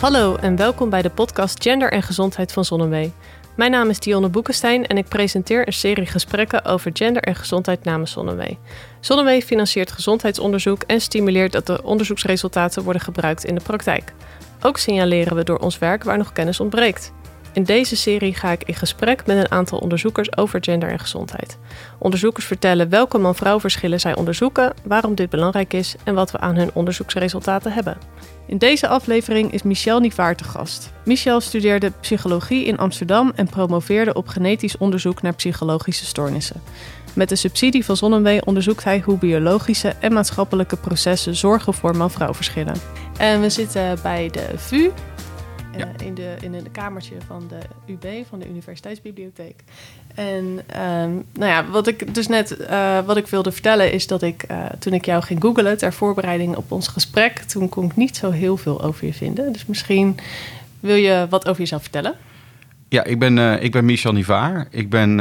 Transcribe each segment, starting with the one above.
Hallo en welkom bij de podcast Gender en Gezondheid van Zonnewee. Mijn naam is Dionne Boekenstein en ik presenteer een serie gesprekken over gender en gezondheid namens Zonnewee. Zonnewee financiert gezondheidsonderzoek en stimuleert dat de onderzoeksresultaten worden gebruikt in de praktijk. Ook signaleren we door ons werk waar nog kennis ontbreekt. In deze serie ga ik in gesprek met een aantal onderzoekers over gender en gezondheid. Onderzoekers vertellen welke man-vrouw verschillen zij onderzoeken, waarom dit belangrijk is en wat we aan hun onderzoeksresultaten hebben. In deze aflevering is Michel Nivaar te gast. Michel studeerde psychologie in Amsterdam en promoveerde op genetisch onderzoek naar psychologische stoornissen. Met de subsidie van Zonnewee onderzoekt hij hoe biologische en maatschappelijke processen zorgen voor man-vrouw verschillen. En we zitten bij de VU, eh, in, de, in een kamertje van de UB, van de Universiteitsbibliotheek. En ehm, nou ja, wat ik dus net uh, wat ik wilde vertellen is dat ik uh, toen ik jou ging googlen ter voorbereiding op ons gesprek, toen kon ik niet zo heel veel over je vinden. Dus misschien wil je wat over jezelf vertellen? Ja, ik ben, ik ben Michel Nivaar. Ik, ben,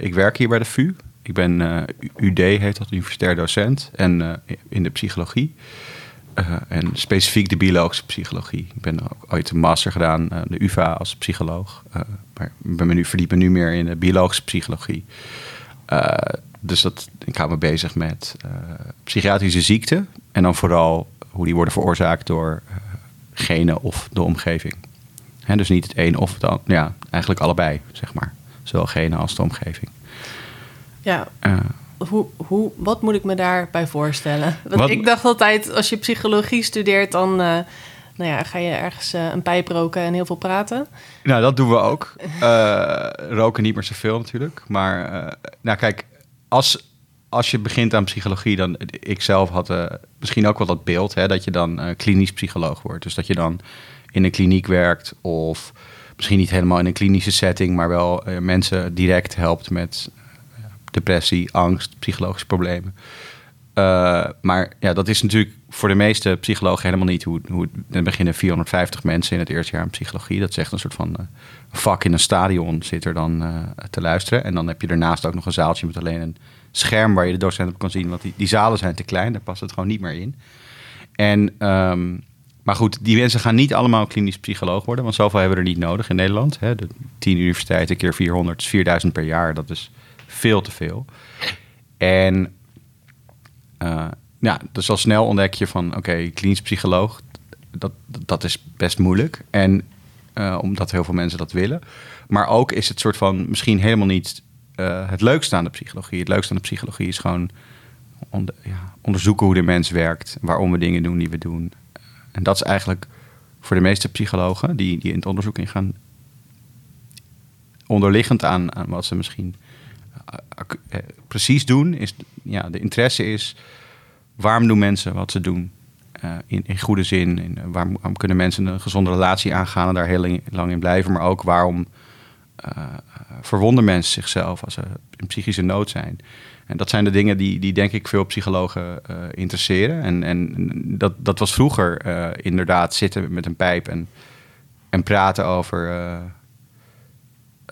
ik werk hier bij de VU. Ik ben UD, heet dat, universitair docent. En in de psychologie. Uh, en specifiek de biologische psychologie. Ik ben ook ooit een master gedaan, uh, de UvA als psycholoog. Uh, maar ik ben me nu, verdiep me nu meer in de biologische psychologie. dus dat, ik hou me bezig met psychiatrische ziekten. En dan vooral hoe die worden veroorzaakt door genen of de omgeving. Hè, dus niet het een of het ander. Ja, eigenlijk allebei, zeg maar. Zowel genen als de omgeving. Ja, hoe, hoe, wat moet ik me daarbij voorstellen? Want ik dacht altijd, als je psychologie studeert, dan uh, nou ja, ga je ergens uh, een pijp roken en heel veel praten. Nou, dat doen we ook. Uh, roken niet meer zoveel natuurlijk. Maar nou kijk, als, als je begint aan psychologie, dan ik zelf had misschien ook wel dat beeld hè, dat je dan klinisch psycholoog wordt. Dus dat je dan in een kliniek werkt of misschien niet helemaal in een klinische setting, maar wel mensen direct helpt met depressie, angst, psychologische problemen. Uh, maar ja, dat is natuurlijk voor de meeste psychologen helemaal niet hoe, hoe er beginnen 450 mensen in het eerste jaar in psychologie. Dat is echt een soort van uh, vak in een stadion zit er dan uh, te luisteren. En dan heb je daarnaast ook nog een zaaltje met alleen een scherm waar je de docent op kan zien. Want die, die zalen zijn te klein, daar past het gewoon niet meer in. En, um, maar goed, die mensen gaan niet allemaal klinisch psycholoog worden, want zoveel hebben we er niet nodig in Nederland. Hè. De 10 universiteiten keer 400 is 4000 per jaar. Dat is veel te veel. En uh, ja, dus al snel ontdek je van, oké, klinisch psycholoog, dat, dat is best moeilijk. En uh, omdat heel veel mensen dat willen. Maar ook is het soort van misschien helemaal niet uh, het leukste aan de psychologie. Het leukste aan de psychologie is gewoon onder, ja, onderzoeken hoe de mens werkt, waarom we dingen doen die we doen. En dat is eigenlijk voor de meeste psychologen die, die in het onderzoek ingaan, onderliggend aan, aan wat ze misschien eh, precies doen, is ja, de interesse is waarom doen mensen wat ze doen? Uh, in, in goede zin. In, waarom, waarom, kunnen mensen een gezonde relatie aangaan en daar heel lang in blijven? Maar ook waarom uh, verwonden mensen zichzelf als ze in psychische nood zijn? En dat zijn de dingen die, die denk ik veel psychologen interesseren. En, en dat, dat was vroeger inderdaad zitten met een pijp en, en praten over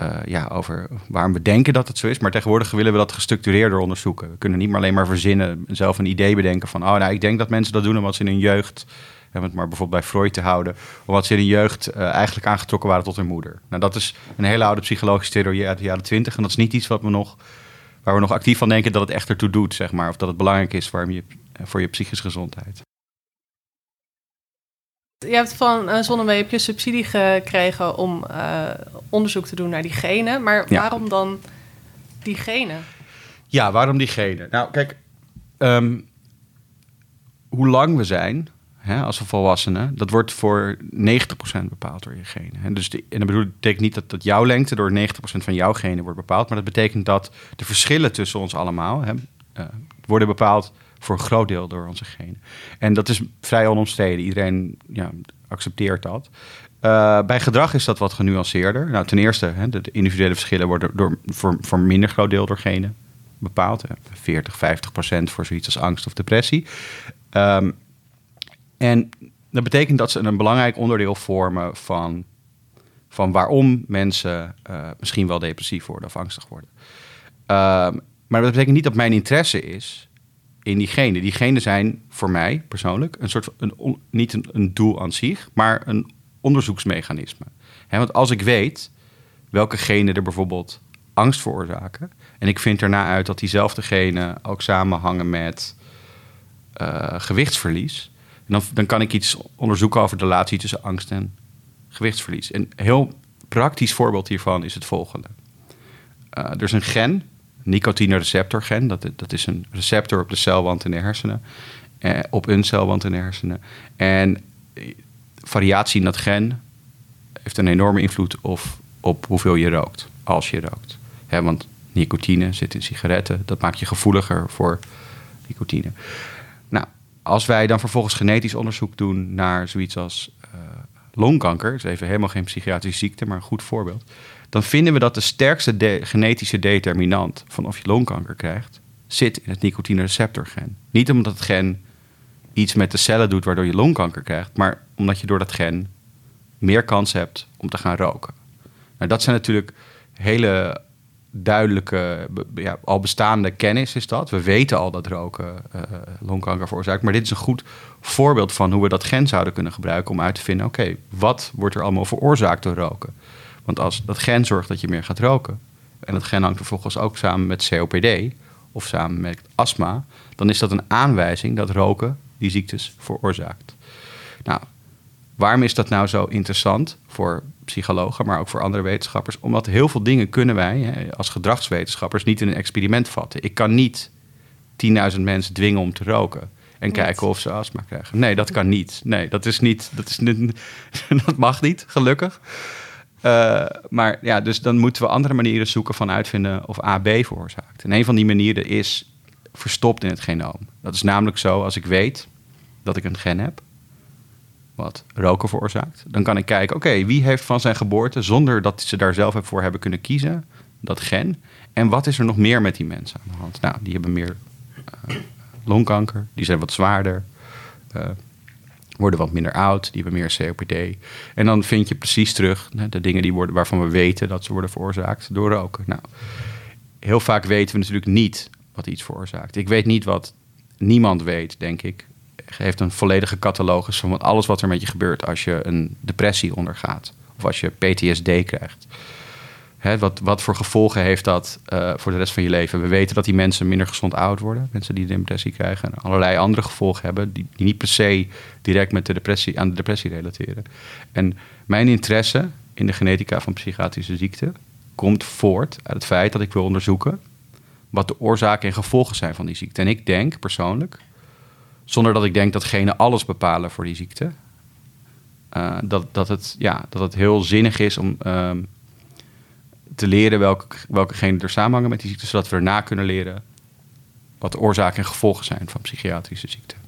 uh, ja, over waarom we denken dat het zo is. Maar tegenwoordig willen we dat gestructureerder onderzoeken. We kunnen niet meer alleen maar verzinnen, zelf een idee bedenken van... oh, nou, ik denk dat mensen dat doen omdat ze in hun jeugd... om het maar bijvoorbeeld bij Freud te houden... omdat ze in hun jeugd uh, eigenlijk aangetrokken waren tot hun moeder. Nou, dat is een hele oude psychologische theorie uit de jaren twintig... en dat is niet iets wat we nog, waar we nog actief van denken dat het echt ertoe doet, zeg maar. Of dat het belangrijk is je, voor je psychische gezondheid. Je hebt van uh, Zonnewee heb je subsidie gekregen om uh, onderzoek te doen naar die genen. Maar ja. waarom dan die genen? Ja, waarom die genen? Nou, kijk, um, hoe lang we zijn hè, als volwassenen, dat wordt voor 90% bepaald door je genen. En, dus de, en dat betekent niet dat, dat jouw lengte door 90% van jouw genen wordt bepaald, maar dat betekent dat de verschillen tussen ons allemaal hè, uh, worden bepaald voor een groot deel door onze genen. En dat is vrij onomstreden. Iedereen ja, accepteert dat. Uh, bij gedrag is dat wat genuanceerder. Nou, ten eerste, hè, de, individuele verschillen worden door, voor, voor minder groot deel door genen bepaald. Hè. 40, 50 procent voor zoiets als angst of depressie. Um, en dat betekent dat ze een belangrijk onderdeel vormen van, van waarom mensen uh, misschien wel depressief worden of angstig worden. Um, maar dat betekent niet dat mijn interesse is in die genen. Die genen zijn voor mij persoonlijk een soort een, niet een, een doel aan zich, maar een onderzoeksmechanisme. Want als ik weet welke genen er bijvoorbeeld angst veroorzaken, en ik vind erna uit dat diezelfde genen ook samenhangen met eh, gewichtsverlies, dan, dan kan ik iets onderzoeken over de relatie tussen angst en gewichtsverlies. Een heel praktisch voorbeeld hiervan is het volgende. Eh, er is een gen, nicotine receptor gen, dat, dat is een receptor op de celwand in de hersenen, eh, op een celwand in de hersenen. En variatie in dat gen heeft een enorme invloed op, op hoeveel je rookt, als je rookt. Want nicotine zit in sigaretten, dat maakt je gevoeliger voor nicotine. Nou, als wij dan vervolgens genetisch onderzoek doen naar zoiets als eh, longkanker, is even helemaal geen psychiatrische ziekte, maar een goed voorbeeld, dan vinden we dat de sterkste genetische determinant van of je longkanker krijgt, zit in het nicotine receptor gen. Niet omdat het gen iets met de cellen doet waardoor je longkanker krijgt, maar omdat je door dat gen meer kans hebt om te gaan roken. Nou, dat zijn natuurlijk hele duidelijke, ja, al bestaande kennis is dat. We weten al dat roken eh, longkanker veroorzaakt. Maar dit is een goed voorbeeld van hoe we dat gen zouden kunnen gebruiken om uit te vinden: oké, wat wordt er allemaal veroorzaakt door roken? Want als dat gen zorgt dat je meer gaat roken, en dat gen hangt vervolgens ook samen met COPD of samen met astma, dan is dat een aanwijzing dat roken die ziektes veroorzaakt. Nou, waarom is dat nou zo interessant voor psychologen, maar ook voor andere wetenschappers? Omdat heel veel dingen kunnen wij als gedragswetenschappers niet in een experiment vatten. Ik kan niet 10.000 mensen dwingen om te roken en Niet. kijken of ze astma krijgen. Nee, dat kan niet. Nee, dat is niet. Dat, is niet, dat mag niet, gelukkig. Eh, maar ja, dus dan moeten we andere manieren zoeken van uitvinden of AB veroorzaakt. En een van die manieren is verstopt in het genoom. Dat is namelijk zo, als ik weet dat ik een gen heb, wat roken veroorzaakt, dan kan ik kijken, oké, wie heeft van zijn geboorte, zonder dat ze daar zelf voor hebben kunnen kiezen, dat gen? En wat is er nog meer met die mensen aan de hand? Nou, die hebben meer eh, longkanker, die zijn wat zwaarder, eh, worden wat minder oud, die hebben meer COPD. En dan vind je precies terug de dingen die worden, waarvan we weten dat ze worden veroorzaakt door roken. Nou, heel vaak weten we natuurlijk niet wat iets veroorzaakt. Ik weet niet wat niemand weet, denk ik. Heeft een volledige catalogus van alles wat er met je gebeurt als je een depressie ondergaat. Of als je PTSD krijgt. Hè, wat, wat voor gevolgen heeft dat eh, voor de rest van je leven? We weten dat die mensen minder gezond oud worden. Mensen die een depressie krijgen. En allerlei andere gevolgen hebben. Die, die niet per se direct met de depressie, aan de depressie relateren. En mijn interesse in de genetica van psychiatrische ziekten komt voort uit het feit dat ik wil onderzoeken wat de oorzaken en gevolgen zijn van die ziekte. En ik denk persoonlijk, zonder dat ik denk dat genen alles bepalen voor die ziekte, eh, dat, dat, het, ja, dat het heel zinnig is om ehm, te leren welke, welke genen er samenhangen met die ziekte, zodat we erna kunnen leren wat de oorzaken en gevolgen zijn van psychiatrische ziekten.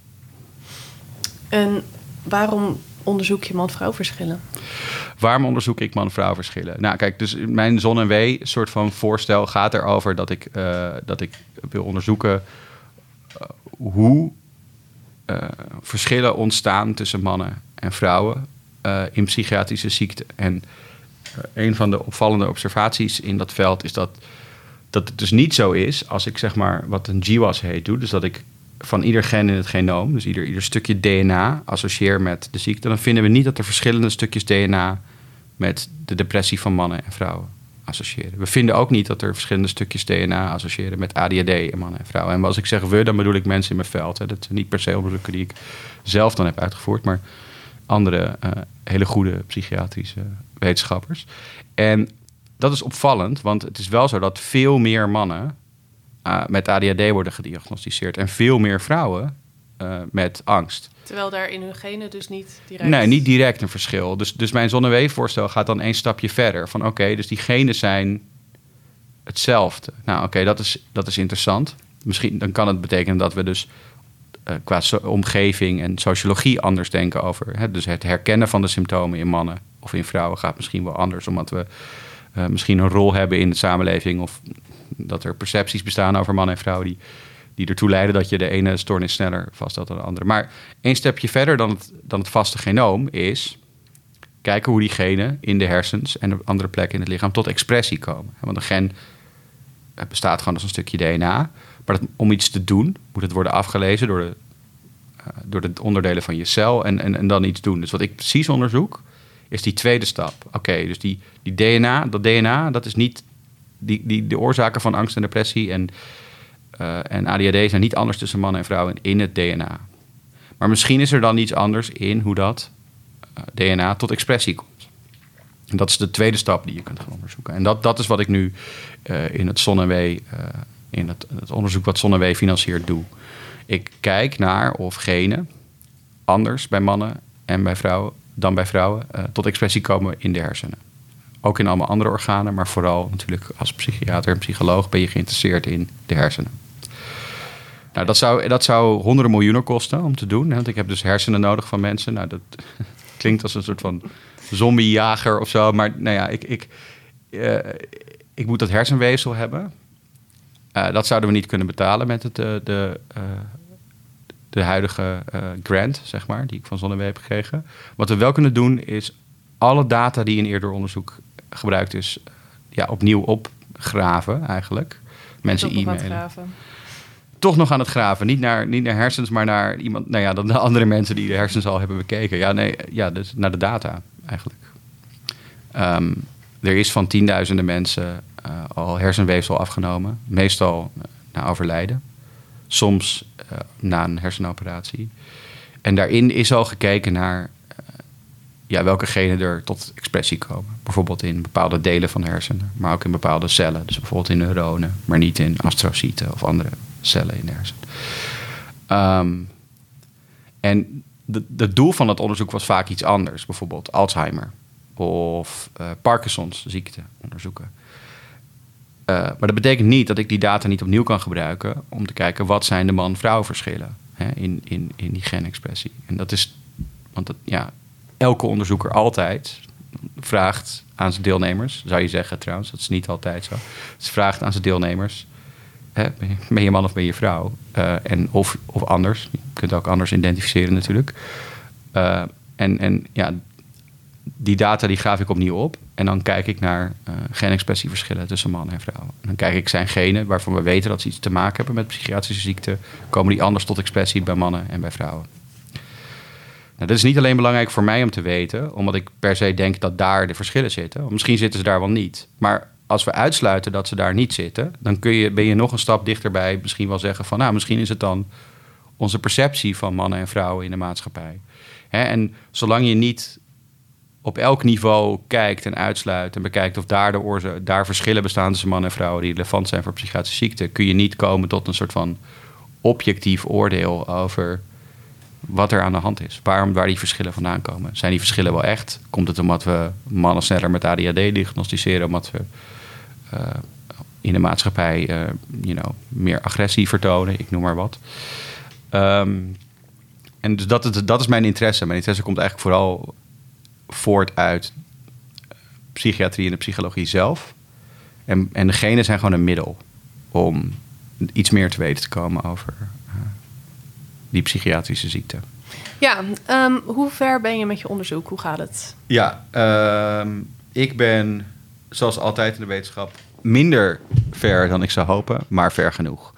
En waarom onderzoek je man-vrouw verschillen? Waarom onderzoek ik man-vrouw verschillen? Nou, kijk, dus mijn zon en wee soort van voorstel gaat erover dat ik, eh, dat ik wil onderzoeken eh, hoe eh, verschillen ontstaan tussen mannen en vrouwen in psychiatrische ziekten. En een van de opvallende observaties in dat veld is dat, dat het dus niet zo is als ik zeg maar wat een GWAS heet doe. Dus dat ik van ieder gen in het genoom, dus ieder, ieder stukje DNA, associeer met de ziekte. Dan vinden we niet dat er verschillende stukjes DNA met de depressie van mannen en vrouwen associëren. We vinden ook niet dat er verschillende stukjes DNA associëren met ADHD in mannen en vrouwen. En als ik zeg we, dan bedoel ik mensen in mijn veld. Hè. Dat zijn niet per se onderzoeken die ik zelf dan heb uitgevoerd, maar andere eh, hele goede psychiatrische wetenschappers. En dat is opvallend, want het is wel zo dat veel meer mannen uh, met ADHD worden gediagnosticeerd en veel meer vrouwen uh, met angst. Terwijl daar in hun genen dus niet direct... Nee, niet direct een verschil. Dus, dus mijn zonneweefvoorstel gaat dan één stapje verder. Van oké, okay, dus die genen zijn hetzelfde. Nou oké, okay, dat, is, dat is interessant. Misschien dan kan het betekenen dat we dus qua so omgeving en sociologie anders denken over. Hè? Dus het herkennen van de symptomen in mannen of in vrouwen gaat misschien wel anders. Omdat we uh, misschien een rol hebben in de samenleving of dat er percepties bestaan over mannen en vrouwen die, die ertoe leiden dat je de ene stoornis sneller vaststelt dan de andere. Maar één stapje verder dan het, dan het vaste genoom is kijken hoe die genen in de hersens en op andere plekken in het lichaam tot expressie komen. Want een gen bestaat gewoon als een stukje DNA, Maar om iets te doen, moet het worden afgelezen door de, eh, door de onderdelen van je cel en, en, en dan iets doen. Dus wat ik precies onderzoek, is die tweede stap. Oké, dus die, die DNA, dat DNA, dat is niet die, die, de oorzaken van angst en depressie en, uh, en ADHD zijn niet anders tussen mannen en vrouwen in het DNA. Maar misschien is er dan iets anders in hoe dat uh, DNA tot expressie komt. En dat is de tweede stap die je kunt gaan onderzoeken. En dat, dat is wat ik nu in het ZonneW, in het, het, onderzoek wat ZonneW financiert, doe. Ik kijk naar of genen anders bij mannen en bij vrouwen dan bij vrouwen tot expressie komen in de hersenen. Ook in allemaal andere organen, maar vooral natuurlijk als psychiater en psycholoog ben je geïnteresseerd in de hersenen. Nou, dat zou, dat zou honderden miljoenen kosten om te doen. Want ik heb dus hersenen nodig van mensen. Nou, dat klinkt als een soort van zombiejager of zo. Maar nou ja, ik, ik, uh, ik moet dat hersenweefsel hebben. Uh, dat zouden we niet kunnen betalen met het, uh, de, de huidige grant, zeg maar, die ik van Zonnewe heb gekregen. Wat we wel kunnen doen is alle data die in eerder onderzoek gebruikt is, ja, opnieuw opgraven eigenlijk. Mensen e-mailen. Toch nog aan het graven. Niet naar, niet naar hersens, maar naar iemand. Nou ja, dan de andere mensen die de hersens al hebben bekeken. Ja, nee, ja, dus naar de data eigenlijk. Um, er is van tienduizenden mensen al hersenweefsel afgenomen. Meestal na overlijden. Soms uh, na een hersenoperatie. En daarin is al gekeken naar ja, welke genen er tot expressie komen. Bijvoorbeeld in bepaalde delen van de hersenen, maar ook in bepaalde cellen. Dus bijvoorbeeld in neuronen, maar niet in astrocyten of andere cellen in de hersenen. Um, en het doel van het onderzoek was vaak iets anders. Bijvoorbeeld Alzheimer of uh, Parkinson's ziekte onderzoeken. Uh, maar dat betekent niet dat ik die data niet opnieuw kan gebruiken om te kijken wat zijn de man-vrouw verschillen hè, in, in, in die genexpressie. En dat is, want dat, ja, elke onderzoeker altijd vraagt aan zijn deelnemers, zou je zeggen trouwens, dat is niet altijd zo. Ze vraagt aan zijn deelnemers, hè, ben je man of ben je vrouw? Uh, en of, of anders, je kunt ook anders identificeren natuurlijk. Uh, en, en ja, die data die graaf ik opnieuw op. En dan kijk ik naar uh, genexpressieverschillen tussen mannen en vrouwen. En dan kijk ik zijn genen waarvan we weten dat ze iets te maken hebben met psychiatrische ziekten. Komen die anders tot expressie bij mannen en bij vrouwen? Nou, dat is niet alleen belangrijk voor mij om te weten, omdat ik per se denk dat daar de verschillen zitten. Misschien zitten ze daar wel niet. Maar als we uitsluiten dat ze daar niet zitten, dan kun je, ben je nog een stap dichterbij misschien wel zeggen van, nou, misschien is het dan onze perceptie van mannen en vrouwen in de maatschappij. Hè? En zolang je niet op elk niveau kijkt en uitsluit en bekijkt of daar, de oorzaak, daar verschillen bestaan tussen mannen en vrouwen die relevant zijn voor psychiatrische ziekte, kun je niet komen tot een soort van objectief oordeel over wat er aan de hand is. Waarom, waar die verschillen vandaan komen. Zijn die verschillen wel echt? Komt het omdat we mannen sneller met ADHD diagnosticeren, omdat we uh, in de maatschappij uh, you know, meer agressie vertonen, ik noem maar wat. Um, en dus dat, dat is mijn interesse. Mijn interesse komt eigenlijk vooral voort uit psychiatrie en de psychologie zelf. En, en de genen zijn gewoon een middel om iets meer te weten te komen over die psychiatrische ziekte. Ja, um, hoe ver ben je met je onderzoek? Hoe gaat het? Ja, um, ik ben zoals altijd in de wetenschap minder ver dan ik zou hopen, maar ver genoeg.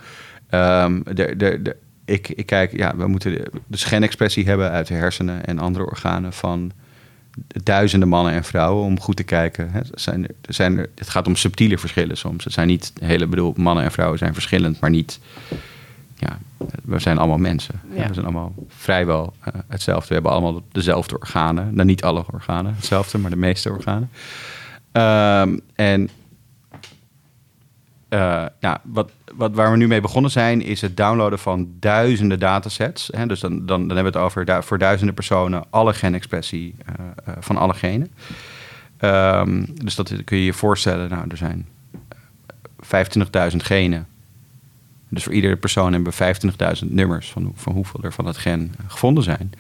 Um, de, de, de, ik, ik kijk, ja, we moeten de, de genexpressie hebben uit de hersenen en andere organen van duizenden mannen en vrouwen om goed te kijken. Het, zijn, er zijn, het gaat om subtiele verschillen soms. Het zijn niet hele bedoel, mannen en vrouwen zijn verschillend, maar niet ja, we zijn allemaal mensen. We zijn allemaal vrijwel uh, hetzelfde. We hebben allemaal dezelfde organen. Nou, niet alle organen hetzelfde, maar de meeste organen. Um, en uh, ja, wat, wat, waar we nu mee begonnen zijn, is het downloaden van duizenden datasets. Hè? Dus dan, dan, dan hebben we het over voor duizenden personen alle genexpressie uh, van alle genen. Um, dus dat kun je je voorstellen. Nou, er zijn 25.000 genen dus voor iedere persoon hebben we 25.000 nummers van, van hoeveel er van dat gen gevonden zijn.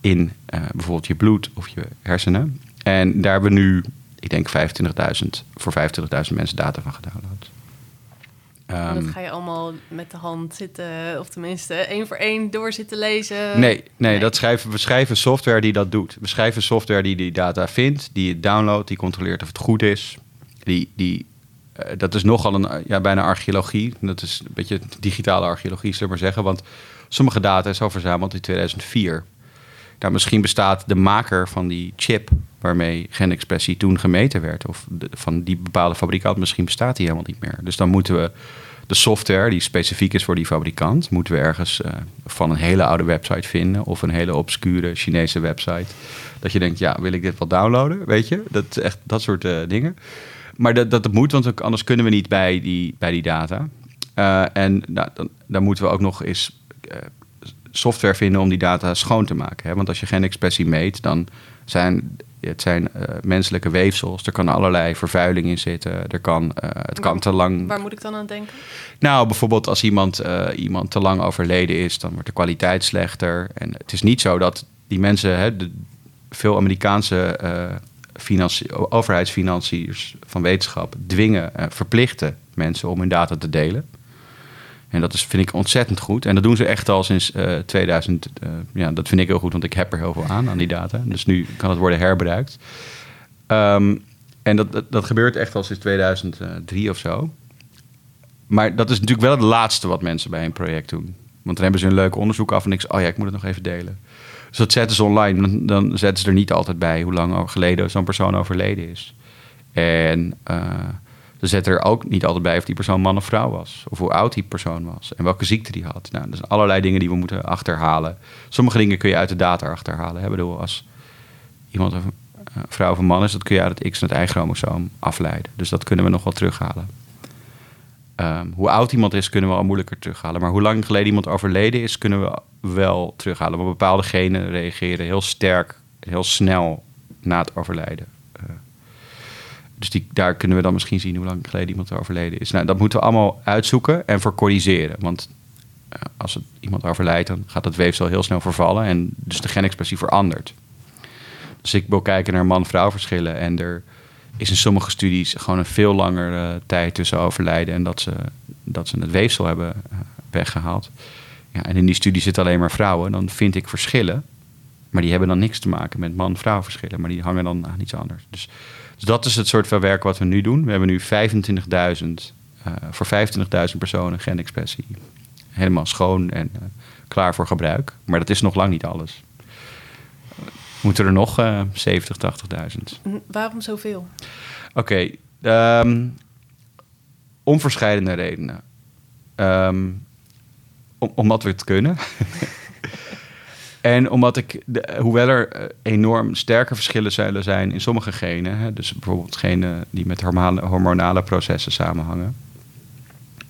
In bijvoorbeeld je bloed of je hersenen. En daar hebben we nu, ik denk 25.000, voor 25.000 mensen data van gedownload. Um, dat ga je allemaal met de hand zitten, of tenminste één voor één door zitten lezen? Nee, nee, Dat schrijven, we schrijven software die dat doet. We schrijven software die die data vindt, die het downloadt, die controleert of het goed is. Die, die eh, dat is nogal een, ja, bijna archeologie. Dat is een beetje digitale archeologie, zullen we maar zeggen. Want sommige data is al verzameld in 2004. Nou, misschien bestaat de maker van die chip waarmee genexpressie toen gemeten werd, of van die bepaalde fabrikant, misschien bestaat die helemaal niet meer. Dus dan moeten we de software die specifiek is voor die fabrikant, moeten we ergens uh, van een hele oude website vinden of een hele obscure Chinese website. Dat je denkt, ja, wil ik dit wel downloaden? Weet je, dat echt dat soort uh, dingen. Maar dat, dat, moet, want anders kunnen we niet bij die, bij die data. Uh, en nou, dan, dan moeten we ook nog eens software vinden om die data schoon te maken. Hè? Want als je geen expressie meet, dan zijn het zijn uh, menselijke weefsels. Er kan allerlei vervuiling in zitten. Er kan, uh, het kan te lang. Waar moet ik dan aan denken? Nou, bijvoorbeeld als iemand, uh, iemand te lang overleden is, dan wordt de kwaliteit slechter. En het is niet zo dat die mensen, hè, de, veel Amerikaanse overheidsfinanciers van wetenschap dwingen, verplichten mensen om hun data te delen. En dat is, vind ik ontzettend goed. En dat doen ze echt al sinds uh, 2000. Uh, ja, dat vind ik heel goed, want ik heb er heel veel aan, aan die data. Dus nu kan het worden herbruikt. Um, en dat, dat, gebeurt echt al sinds 2003 of zo. Maar dat is natuurlijk wel het laatste wat mensen bij een project doen. Want dan hebben ze een leuk onderzoek af en ik oh ja, ik moet het nog even delen. Dus dat zetten ze online. Dan, zetten ze er niet altijd bij hoe lang geleden zo'n persoon overleden is. En... Uh, ze zetten er ook niet altijd bij of die persoon man of vrouw was. Of hoe oud die persoon was. En welke ziekte die had. Nou, er zijn allerlei dingen die we moeten achterhalen. Sommige dingen kun je uit de data achterhalen. Ik bedoel, als iemand een vrouw of een man is, dat kun je uit het X en het Y-chromosoom afleiden. Dus dat kunnen we nog wel terughalen. Um, hoe oud iemand is, kunnen we al moeilijker terughalen. Maar hoe lang geleden iemand overleden is, kunnen we wel terughalen. Maar bepaalde genen reageren heel sterk, heel snel na het overlijden. Dus die, daar kunnen we dan misschien zien hoe lang geleden iemand overleden is. Nou, dat moeten we allemaal uitzoeken en corrigeren. Want uh, als het, iemand overlijdt, dan gaat het weefsel heel snel vervallen. En dus de genexpressie verandert. Dus ik wil kijken naar man-vrouw verschillen. En er is in sommige studies gewoon een veel langere uh, tijd tussen overlijden en dat ze, dat ze het weefsel hebben uh, weggehaald. Ja, en in die studie zitten alleen maar vrouwen. Dan vind ik verschillen. Maar die hebben dan niks te maken met man-vrouw verschillen. Maar die hangen dan aan iets anders. Dus dus dat is het soort van werk wat we nu doen. We hebben nu 25.000, uh, eh, voor 25.000 personen genexpressie. Helemaal schoon en uh, klaar voor gebruik. Maar dat is nog lang niet alles. Moeten er nog uh, 70, 80.000. Waarom zoveel? Oké, okay, um, om verschillende redenen. Um, om, omdat we het kunnen. En omdat ik, hoewel er eh, enorm sterke verschillen zullen zijn in sommige genen, hè, dus bijvoorbeeld genen die met hormonale processen samenhangen,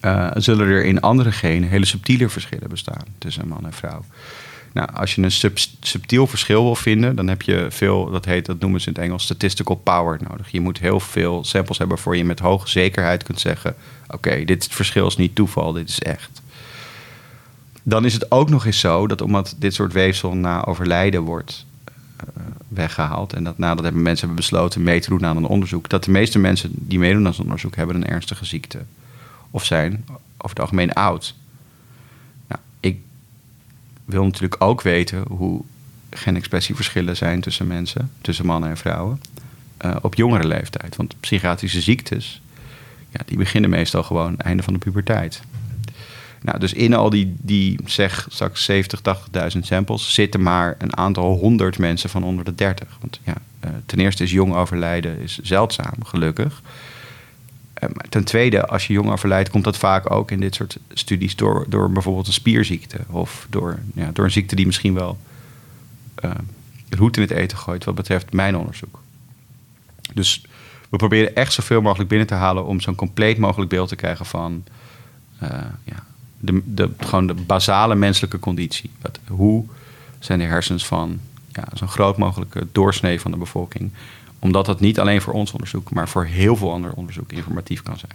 uh, zullen er in andere genen hele subtiele verschillen bestaan tussen man en vrouw. Nou, als je een sub subtiel verschil wil vinden, dan heb je veel, dat heet, dat noemen ze in het Engels statistical power nodig. Je moet heel veel samples hebben voor je met hoge zekerheid kunt zeggen: oké, dit verschil is niet toeval, dit is echt. Dan is het ook nog eens zo dat omdat dit soort weefsel na overlijden wordt uh, weggehaald. En dat nadat hebben mensen hebben besloten mee te doen aan een onderzoek. Dat de meeste mensen die meedoen aan zo'n onderzoek hebben een ernstige ziekte. Of zijn over het algemeen oud. Nou, ik wil natuurlijk ook weten hoe genexpressieverschillen zijn tussen mensen, tussen mannen en vrouwen. Uh, op jongere leeftijd. Want psychiatrische ziektes, ja, die beginnen meestal gewoon einde van de puberteit. Nou, dus in al die, die zeg straks 70, 80.000 samples zitten maar een aantal honderd mensen van onder de 30. Want ja, uh, ten eerste is jong overlijden is zeldzaam, gelukkig. Maar ten tweede, als je jong overlijdt, komt dat vaak ook in dit soort studies door, door bijvoorbeeld een spierziekte. Of door, ja, door een ziekte die misschien wel uh, roet in het eten gooit, wat betreft mijn onderzoek. Dus we proberen echt zoveel mogelijk binnen te halen om zo'n compleet mogelijk beeld te krijgen van ja, de, de, gewoon de basale menselijke conditie. Wat, hoe zijn de hersens van ja, zo'n groot mogelijke doorsnee van de bevolking? Omdat dat niet alleen voor ons onderzoek, maar voor heel veel ander onderzoek informatief kan zijn.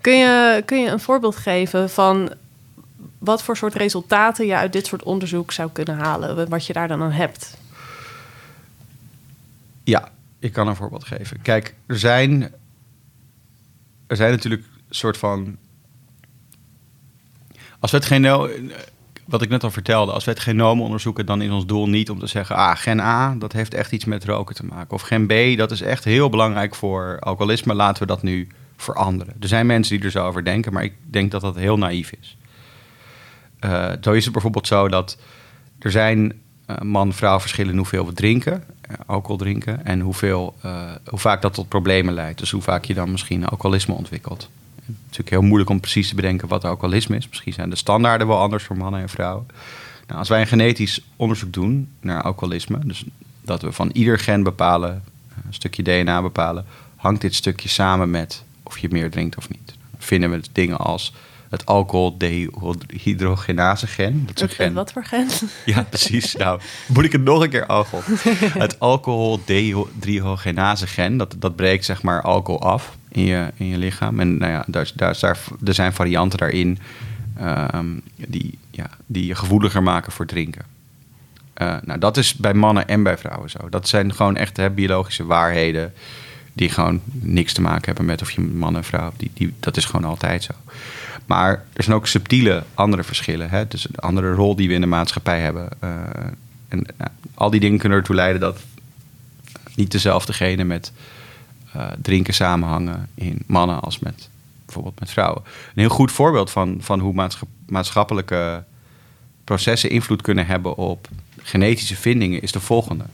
Kun je, kun je een voorbeeld geven van wat voor soort resultaten je uit dit soort onderzoek zou kunnen halen? Wat je daar dan aan hebt? Ja, ik kan een voorbeeld geven. Kijk, er zijn, er zijn natuurlijk soort van als we het genoom, wat ik net al vertelde, als we het genoom onderzoeken, dan is ons doel niet om te zeggen, ah, gen A, dat heeft echt iets met roken te maken. Of gen B, dat is echt heel belangrijk voor alcoholisme, laten we dat nu veranderen. Er zijn mensen die er zo over denken, maar ik denk dat dat heel naïef is. Uh, zo is het bijvoorbeeld zo dat er zijn uh, man-vrouw verschillen in hoeveel we drinken, uh, alcohol drinken, en hoeveel, hoe vaak dat tot problemen leidt. Dus hoe vaak je dan misschien alcoholisme ontwikkelt. Het is natuurlijk heel moeilijk om precies te bedenken wat alcoholisme is. Misschien zijn de standaarden wel anders voor mannen en vrouwen. Nou, als wij een genetisch onderzoek doen naar alcoholisme, dus dat we van ieder gen bepalen, een stukje DNA bepalen, hangt dit stukje samen met of je meer drinkt of niet. Dan vinden we dingen als het alcoholdehydrogenase gen. Dat is gen. Wat voor gen? Ja, precies. Nou, moet ik het nog een keer alcohol. Het alcoholdehydrogenase gen, dat, dat breekt zeg maar alcohol af in je, in je lichaam. En nou ja, daar, daar, daar, er zijn varianten daarin um, die, ja, die je gevoeliger maken voor drinken. Uh, nou, dat is bij mannen en bij vrouwen zo. Dat zijn gewoon echt hè, biologische waarheden die gewoon niks te maken hebben met of je man en vrouw. Die, die, dat is gewoon altijd zo. Maar er zijn ook subtiele andere verschillen. Hè? Dus een andere rol die we in de maatschappij hebben. Uh, en nou, al die dingen kunnen ertoe leiden dat niet dezelfde genen met uh, drinken samenhangen in mannen als met bijvoorbeeld met vrouwen. Een heel goed voorbeeld van, van hoe maatschappelijke processen invloed kunnen hebben op genetische vindingen is de volgende.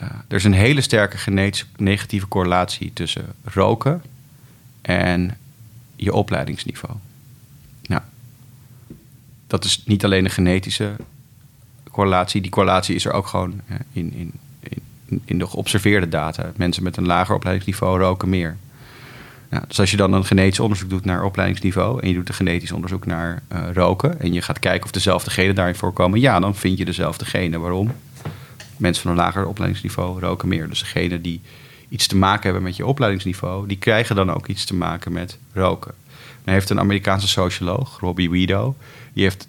Uh, er is een hele sterke genetische negatieve correlatie tussen roken en je opleidingsniveau. Nou, dat is niet alleen een genetische correlatie. Die correlatie is er ook gewoon in, in, in, de geobserveerde data. Mensen met een lager opleidingsniveau roken meer. Dus als je dan een genetisch onderzoek doet naar opleidingsniveau en je doet een genetisch onderzoek naar uh, roken en je gaat kijken of dezelfde genen daarin voorkomen, ja, dan vind je dezelfde genen. Waarom? Mensen van een lager opleidingsniveau roken meer. Dus degenen die iets te maken hebben met je opleidingsniveau, die krijgen dan ook iets te maken met roken. Dan heeft een Amerikaanse socioloog, Robbie Wido, die heeft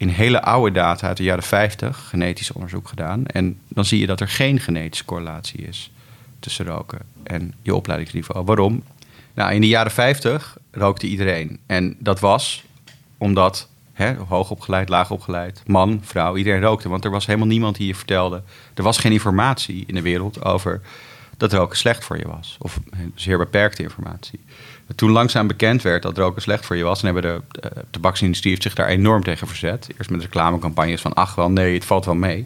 in hele oude data uit de jaren 50 genetisch onderzoek gedaan. En dan zie je dat er geen genetische correlatie is tussen roken en je opleidingsniveau. Waarom? Nou, in de jaren 50 rookte iedereen. En dat was omdat hè, hoog opgeleid, laag opgeleid, man, vrouw, iedereen rookte. Want er was helemaal niemand die je vertelde. Er was geen informatie in de wereld over dat roken slecht voor je was. Of zeer beperkte informatie. Toen langzaam bekend werd dat roken slecht voor je was, en hebben de, de tabaksindustrie heeft zich daar enorm tegen verzet. Eerst met reclamecampagnes van ach wel, nee, het valt wel mee.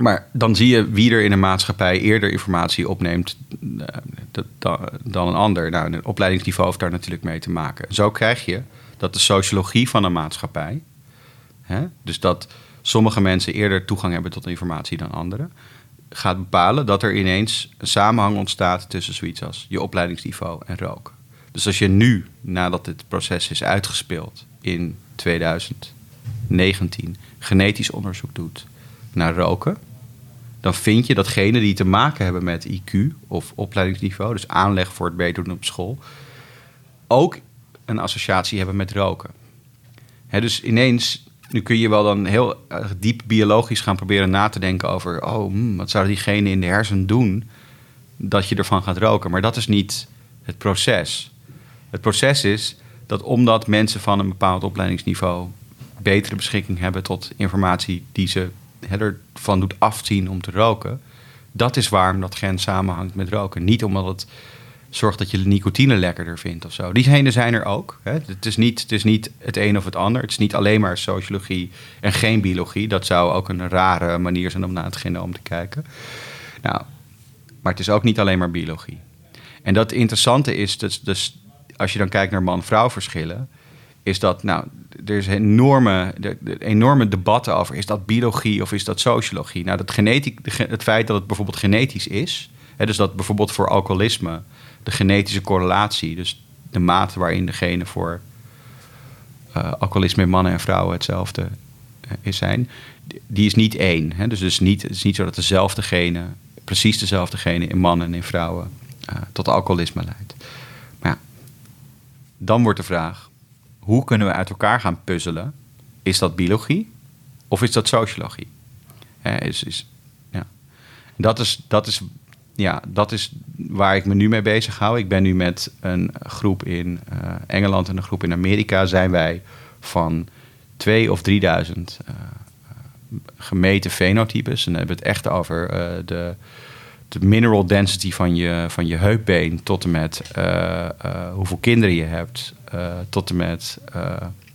Maar dan zie je wie er in een maatschappij eerder informatie opneemt eh, dan een ander. Nou, een opleidingsniveau heeft daar natuurlijk mee te maken. Zo krijg je dat de sociologie van een maatschappij, hè, dus dat sommige mensen eerder toegang hebben tot informatie dan anderen, gaat bepalen dat er ineens een samenhang ontstaat tussen zoiets als je opleidingsniveau en roken. Dus als je nu, nadat dit proces is uitgespeeld in 2019, genetisch onderzoek doet naar roken, dan vind je datgene die te maken hebben met IQ of opleidingsniveau, dus aanleg voor het beter doen op school, ook een associatie hebben met roken. dus ineens, nu kun je wel dan heel diep biologisch gaan proberen na te denken over, oh, hmm, wat zouden diegenen in de hersen doen dat je ervan gaat roken. Maar dat is niet het proces. Het proces is dat omdat mensen van een bepaald opleidingsniveau betere beschikking hebben tot informatie die ze ervan doet afzien om te roken. Dat is waarom dat gen samenhangt met roken. Niet omdat het zorgt dat je de nicotine lekkerder vindt of zo. Diegenen zijn er ook. Hè. Het, is niet, het is niet het een of het ander. Het is niet alleen maar sociologie en geen biologie. Dat zou ook een rare manier zijn om naar het genoom te kijken. Nou, maar het is ook niet alleen maar biologie. En dat interessante is, dus, dus als je dan kijkt naar man-vrouw verschillen, is dat, nou, er is enorme, de, enorme debatten over, is dat biologie of is dat sociologie? Nou, dat genetiek, het feit dat het bijvoorbeeld genetisch is, hè, dus dat bijvoorbeeld voor alcoholisme de genetische correlatie, dus de mate waarin de genen voor uh, alcoholisme in mannen en vrouwen hetzelfde uh, is zijn, die is niet één. Hè? Dus het is niet, is niet zo dat dezelfde genen, precies dezelfde genen in mannen en in vrouwen uh, tot alcoholisme leidt. Maar ja, dan wordt de vraag, hoe kunnen we uit elkaar gaan puzzelen? Is dat biologie of is dat sociologie? is, is, ja. dat, is, dat is ja, dat is waar ik me nu mee bezig hou. Ik ben nu met een groep in uh, Engeland en een groep in Amerika. Zijn wij van twee of drieduizend uh, gemeten fenotypes. En dan hebben we het echt over uh, de, de mineral density van je, van je heupbeen tot en met eh, eh, hoeveel kinderen je hebt, tot en met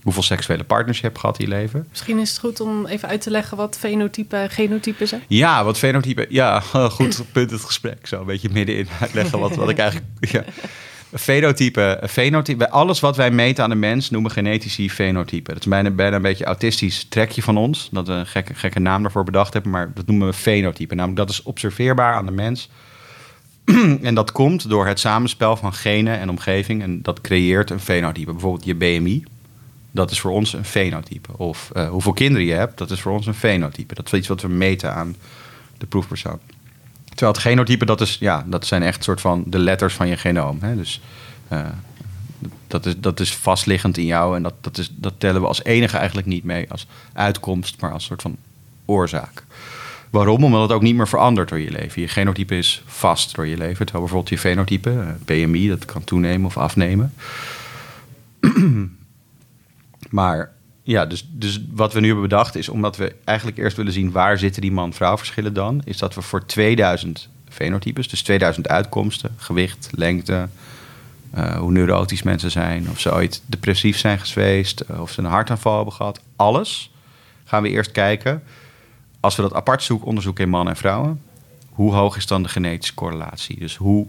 hoeveel seksuele partners je hebt gehad in je leven. Misschien is het goed om even uit te leggen wat fenotype en genotype zijn. Ja, wat fenotype. Ja, goed punt het gesprek. Zo een beetje middenin uitleggen wat, wat ik eigenlijk. Ja. Fenotype, fenotype, alles wat wij meten aan de mens noemen genetici fenotype. Dat is bijna, bijna een beetje autistisch trekje van ons. Dat we een gekke, gekke naam daarvoor bedacht hebben, maar dat noemen we fenotype. Namelijk dat is observeerbaar aan de mens. en dat komt door het samenspel van genen en omgeving. En dat creëert een fenotype. Bijvoorbeeld je BMI, dat is voor ons een fenotype. Of uh, hoeveel kinderen je hebt, dat is voor ons een fenotype. Dat is iets wat we meten aan de proefpersoon. Terwijl het genotype, dat, is, ja, dat zijn echt soort van de letters van je genoom. Hè? Dus uh, dat, is, dat is vastliggend in jou en dat, dat, is, dat tellen we als enige eigenlijk niet mee als uitkomst, maar als soort van oorzaak. Waarom? Omdat het ook niet meer verandert door je leven. Je genotype is vast door je leven. Terwijl bijvoorbeeld je fenotype, PMI, dat kan toenemen of afnemen. maar ja, dus, dus wat we nu hebben bedacht is, omdat we eigenlijk eerst willen zien waar zitten die man-vrouw verschillen dan, is dat we voor 2000 fenotypes, dus 2000 uitkomsten, gewicht, lengte, uh, hoe neurotisch mensen zijn, of ze ooit depressief zijn geweest, uh, of ze een hartaanval hebben gehad, alles gaan we eerst kijken. Als we dat apart zoeken, onderzoeken in mannen en vrouwen, hoe hoog is dan de genetische correlatie? Dus hoe,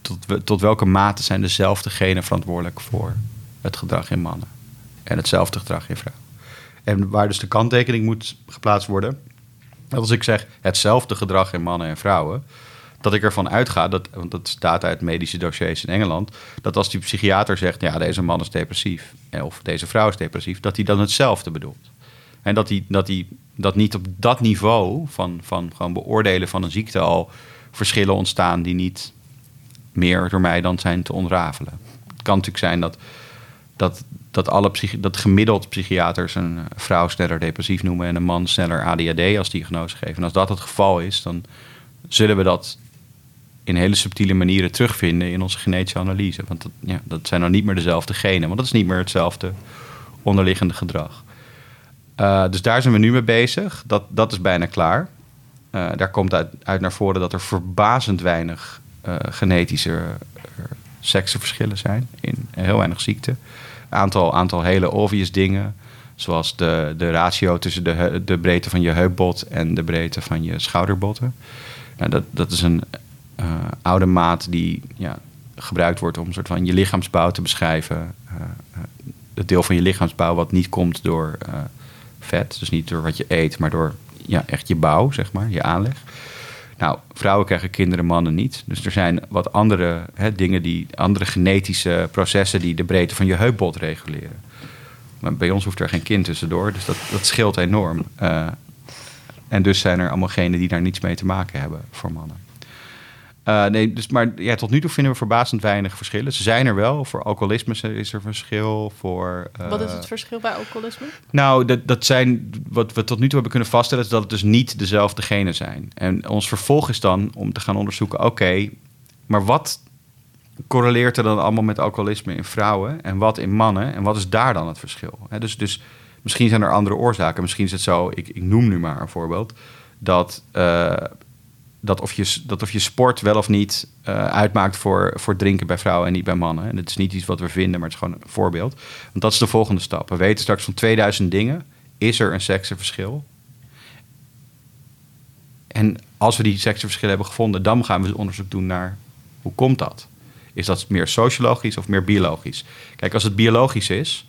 tot, tot welke mate zijn dezelfde genen verantwoordelijk voor het gedrag in mannen? En hetzelfde gedrag in vrouwen. En waar dus de kanttekening moet geplaatst worden, dat als ik zeg hetzelfde gedrag in mannen en vrouwen, dat ik ervan uitga, dat, want dat staat uit medische dossiers in Engeland, dat als die psychiater zegt, ja, deze man is depressief, of deze vrouw is depressief, dat hij dan hetzelfde bedoelt. En dat, hij, dat, hij, dat niet op dat niveau van, van gewoon beoordelen van een ziekte al verschillen ontstaan die niet meer door mij dan zijn te ontrafelen. Het kan natuurlijk zijn dat, dat, dat, alle dat gemiddeld psychiaters een vrouw sneller depressief noemen en een man sneller ADHD als diagnose geven. En als dat het geval is, dan zullen we dat in hele subtiele manieren terugvinden in onze genetische analyse. Want dat, ja, dat zijn dan niet meer dezelfde genen, want dat is niet meer hetzelfde onderliggende gedrag. Uh, dus daar zijn we nu mee bezig. Dat, dat is bijna klaar. Uh, daar komt uit, uit, naar voren dat er verbazend weinig uh, genetische seksenverschillen zijn in heel weinig ziekten aantal, aantal hele obvious dingen. Zoals de, de ratio tussen de, de breedte van je heupbot en de breedte van je schouderbotten. Nou, dat, dat is een uh, oude maat die ja, gebruikt wordt om soort van je lichaamsbouw te beschrijven. Uh, het deel van je lichaamsbouw wat niet komt door vet, dus niet door wat je eet, maar door ja, echt je bouw, zeg maar, je aanleg. Nou, vrouwen krijgen kinderen, mannen niet. Dus er zijn wat andere hè, dingen, die, andere genetische processen die de breedte van je heupbot reguleren. Maar bij ons hoeft er geen kind tussendoor, dus dat, dat scheelt enorm. Uh, en dus zijn er allemaal genen die daar niets mee te maken hebben voor mannen. Uh, nee, dus, maar ja, tot nu toe vinden we verbazend weinig verschillen. Ze zijn er wel. Voor alcoholisme is er verschil. Voor, uh, wat is het verschil bij alcoholisme? Nou, dat, dat zijn, wat we tot nu toe hebben kunnen vaststellen... is dat het dus niet dezelfde genen zijn. En ons vervolg is dan om te gaan onderzoeken... oké, maar wat correleert er dan allemaal met alcoholisme in vrouwen... en wat in mannen? En wat is daar dan het verschil? He, dus, dus misschien zijn er andere oorzaken. Misschien is het zo, ik, ik noem nu maar een voorbeeld... dat... Uh, dat of je, dat of je sport wel of niet uh, uitmaakt voor, voor drinken bij vrouwen en niet bij mannen. En het is niet iets wat we vinden, maar het is gewoon een voorbeeld. Want dat is de volgende stap. We weten straks van 2000 dingen, is er een seksenverschil? En als we die seksenverschillen hebben gevonden, dan gaan we onderzoek doen naar hoe komt dat? Is dat meer sociologisch of meer biologisch? Kijk, als het biologisch is,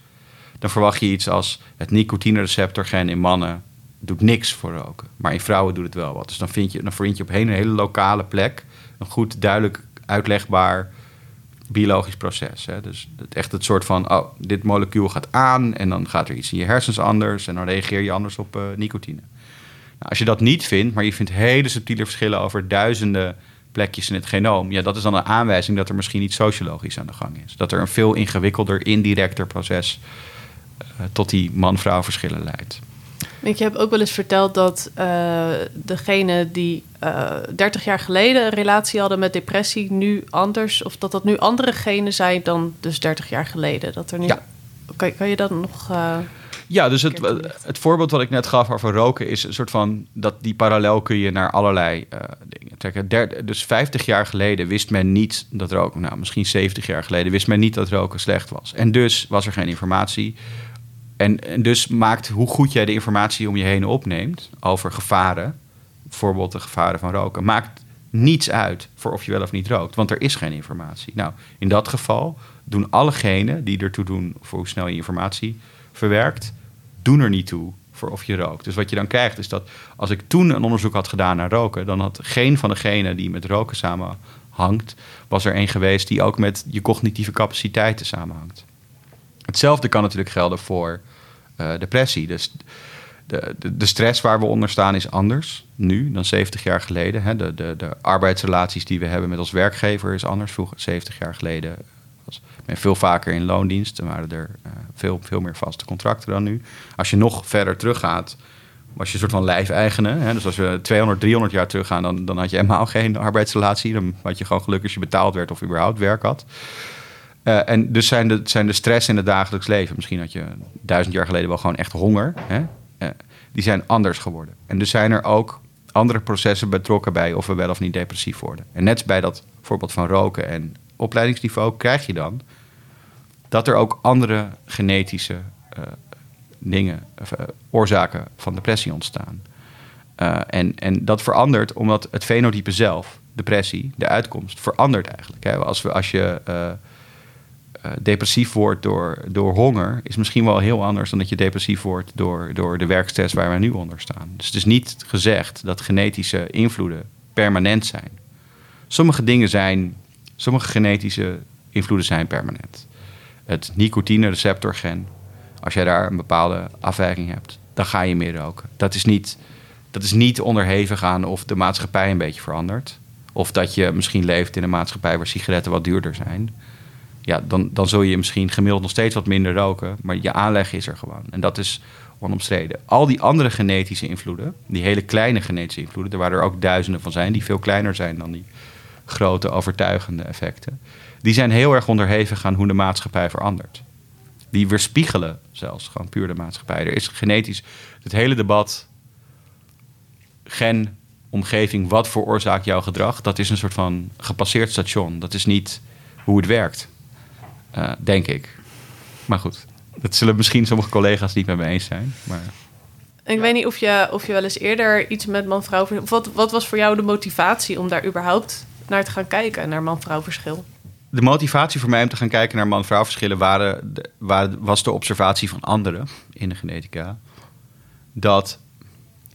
dan verwacht je iets als het nicotine-receptorgen in mannen doet niks voor roken. Maar in vrouwen doet het wel wat. Dus dan vind je, dan vind je op een hele lokale plek een goed, duidelijk uitlegbaar biologisch proces. Hè? Dus echt het soort van, oh, dit molecuul gaat aan en dan gaat er iets in je hersens anders en dan reageer je anders op uh, nicotine. Nou, als je dat niet vindt, maar je vindt hele subtiele verschillen over duizenden plekjes in het genoom, ja, dat is dan een aanwijzing dat er misschien iets sociologisch aan de gang is. Dat er een veel ingewikkelder, indirecter proces uh, tot die man-vrouw verschillen leidt. Ik heb ook wel eens verteld dat uh, degene die uh, eh, 30 jaar geleden een relatie hadden met depressie, nu anders, of dat dat nu andere genen zijn dan dus 30 jaar geleden. Dat er nu. Ja. Kan, kan je dat nog. Uh... Ja, dus het, het voorbeeld wat ik net gaf over roken is een soort van dat die parallel kun je naar allerlei dingen trekken. Der, dus 50 jaar geleden wist men niet dat roken, nou misschien 70 jaar geleden wist men niet dat roken slecht was. En dus was er geen informatie. En, dus maakt hoe goed jij de informatie om je heen opneemt over gevaren, bijvoorbeeld de gevaren van roken, maakt niets uit voor of je wel of niet rookt, want er is geen informatie. Nou, in dat geval doen allegenen die ertoe doen voor hoe snel je informatie verwerkt, doen er niet toe voor of je rookt. Dus wat je dan krijgt is dat als ik toen een onderzoek had gedaan naar roken, dan had geen van degenen die met roken samenhangt, was er één geweest die ook met je cognitieve capaciteiten samenhangt. Hetzelfde kan natuurlijk gelden voor uh, depressie. Dus de, de, de, stress waar we onder staan is anders nu dan 70 jaar geleden. Hè. De, de, de arbeidsrelaties die we hebben met ons werkgever is anders. Vroeger, 70 jaar geleden, was men veel vaker in loondienst. Dan waren er uh, veel, veel meer vaste contracten dan nu. Als je nog verder teruggaat, was je een soort van lijfeigene. Dus als we 200, 300 jaar teruggaan, dan, dan had je helemaal geen arbeidsrelatie. Dan had je gewoon geluk als je betaald werd of überhaupt werk had. Uh, en dus zijn de, zijn de stress in het dagelijks leven. Misschien had je duizend jaar geleden wel gewoon echt honger. Hè? Uh, die zijn anders geworden. En dus zijn er ook andere processen betrokken bij of we wel of niet depressief worden. En net bij dat voorbeeld van roken en opleidingsniveau krijg je dan dat er ook andere genetische uh, dingen, of, oorzaken van depressie ontstaan. en, en dat verandert omdat het fenotype zelf, depressie, de uitkomst, verandert eigenlijk. Hè? Als, we, als je depressief wordt door, door honger, is misschien wel heel anders dan dat je depressief wordt door, door de werkstress waar we nu onder staan. Dus het is niet gezegd dat genetische invloeden permanent zijn. Sommige dingen zijn, sommige genetische invloeden zijn permanent. Het nicotine-receptorgen, als jij daar een bepaalde afwijking hebt, dan ga je meer roken. Dat is niet, dat is niet onderhevig aan of de maatschappij een beetje verandert. Of dat je misschien leeft in een maatschappij waar sigaretten wat duurder zijn ja, dan, dan zul je misschien gemiddeld nog steeds wat minder roken. Maar je aanleg is er gewoon. En dat is onomstreden. Al die andere genetische invloeden, die hele kleine genetische invloeden, waar er ook duizenden van zijn, die veel kleiner zijn dan die grote overtuigende effecten, die zijn heel erg onderhevig aan hoe de maatschappij verandert. Die weerspiegelen zelfs gewoon puur de maatschappij. Er is genetisch het hele debat gen, omgeving, wat veroorzaakt jouw gedrag, dat is een soort van gepasseerd station. Dat is niet hoe het werkt. Uh, denk ik. Maar goed, dat zullen misschien sommige collega's niet met me eens zijn. Maar... Ik weet niet of je, of je wel eens eerder iets met man-vrouw... Wat, wat was voor jou de motivatie om daar überhaupt naar te gaan kijken, naar man-vrouw verschil? De motivatie voor mij om te gaan kijken naar man-vrouw verschillen waren, waren, was de observatie van anderen in de genetica. Dat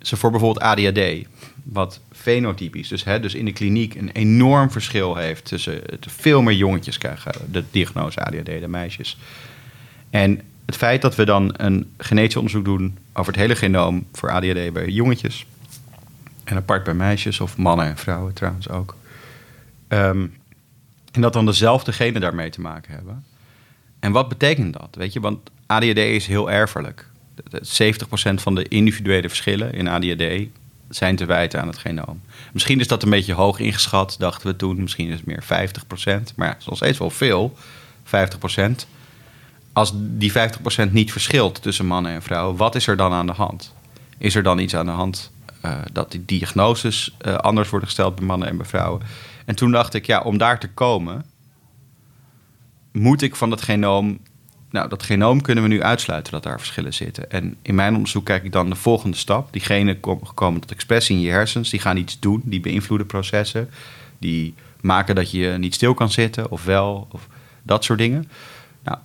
ze voor bijvoorbeeld ADHD, wat fenotypisch, dus, hè, dus in de kliniek een enorm verschil heeft tussen veel meer jongetjes krijgen de diagnose ADHD, de meisjes. En het feit dat we dan een genetisch onderzoek doen over het hele genoom voor ADHD bij jongetjes en apart bij meisjes of mannen en vrouwen trouwens ook. Ehm, en dat dan dezelfde genen daarmee te maken hebben. En wat betekent dat? Weet je, want ADHD is heel erfelijk. 70% van de individuele verschillen in ADHD zijn te wijten aan het genoom. Misschien is dat een beetje hoog ingeschat, dachten we toen. Misschien is het meer 50%. Maar het is nog steeds wel veel, 50%. Als die 50% niet verschilt tussen mannen en vrouwen, wat is er dan aan de hand? Is er dan iets aan de hand uh, dat die diagnoses uh, anders worden gesteld bij mannen en bij vrouwen? En toen dacht ik, ja, om daar te komen, moet ik van dat genoom nou, dat genoom kunnen we nu uitsluiten dat daar verschillen zitten. En in mijn onderzoek kijk ik dan de volgende stap. Die genen komen tot expressie in je hersens. Die gaan iets doen, die beïnvloeden processen. Die maken dat je niet stil kan zitten of wel, of dat soort dingen. Nou,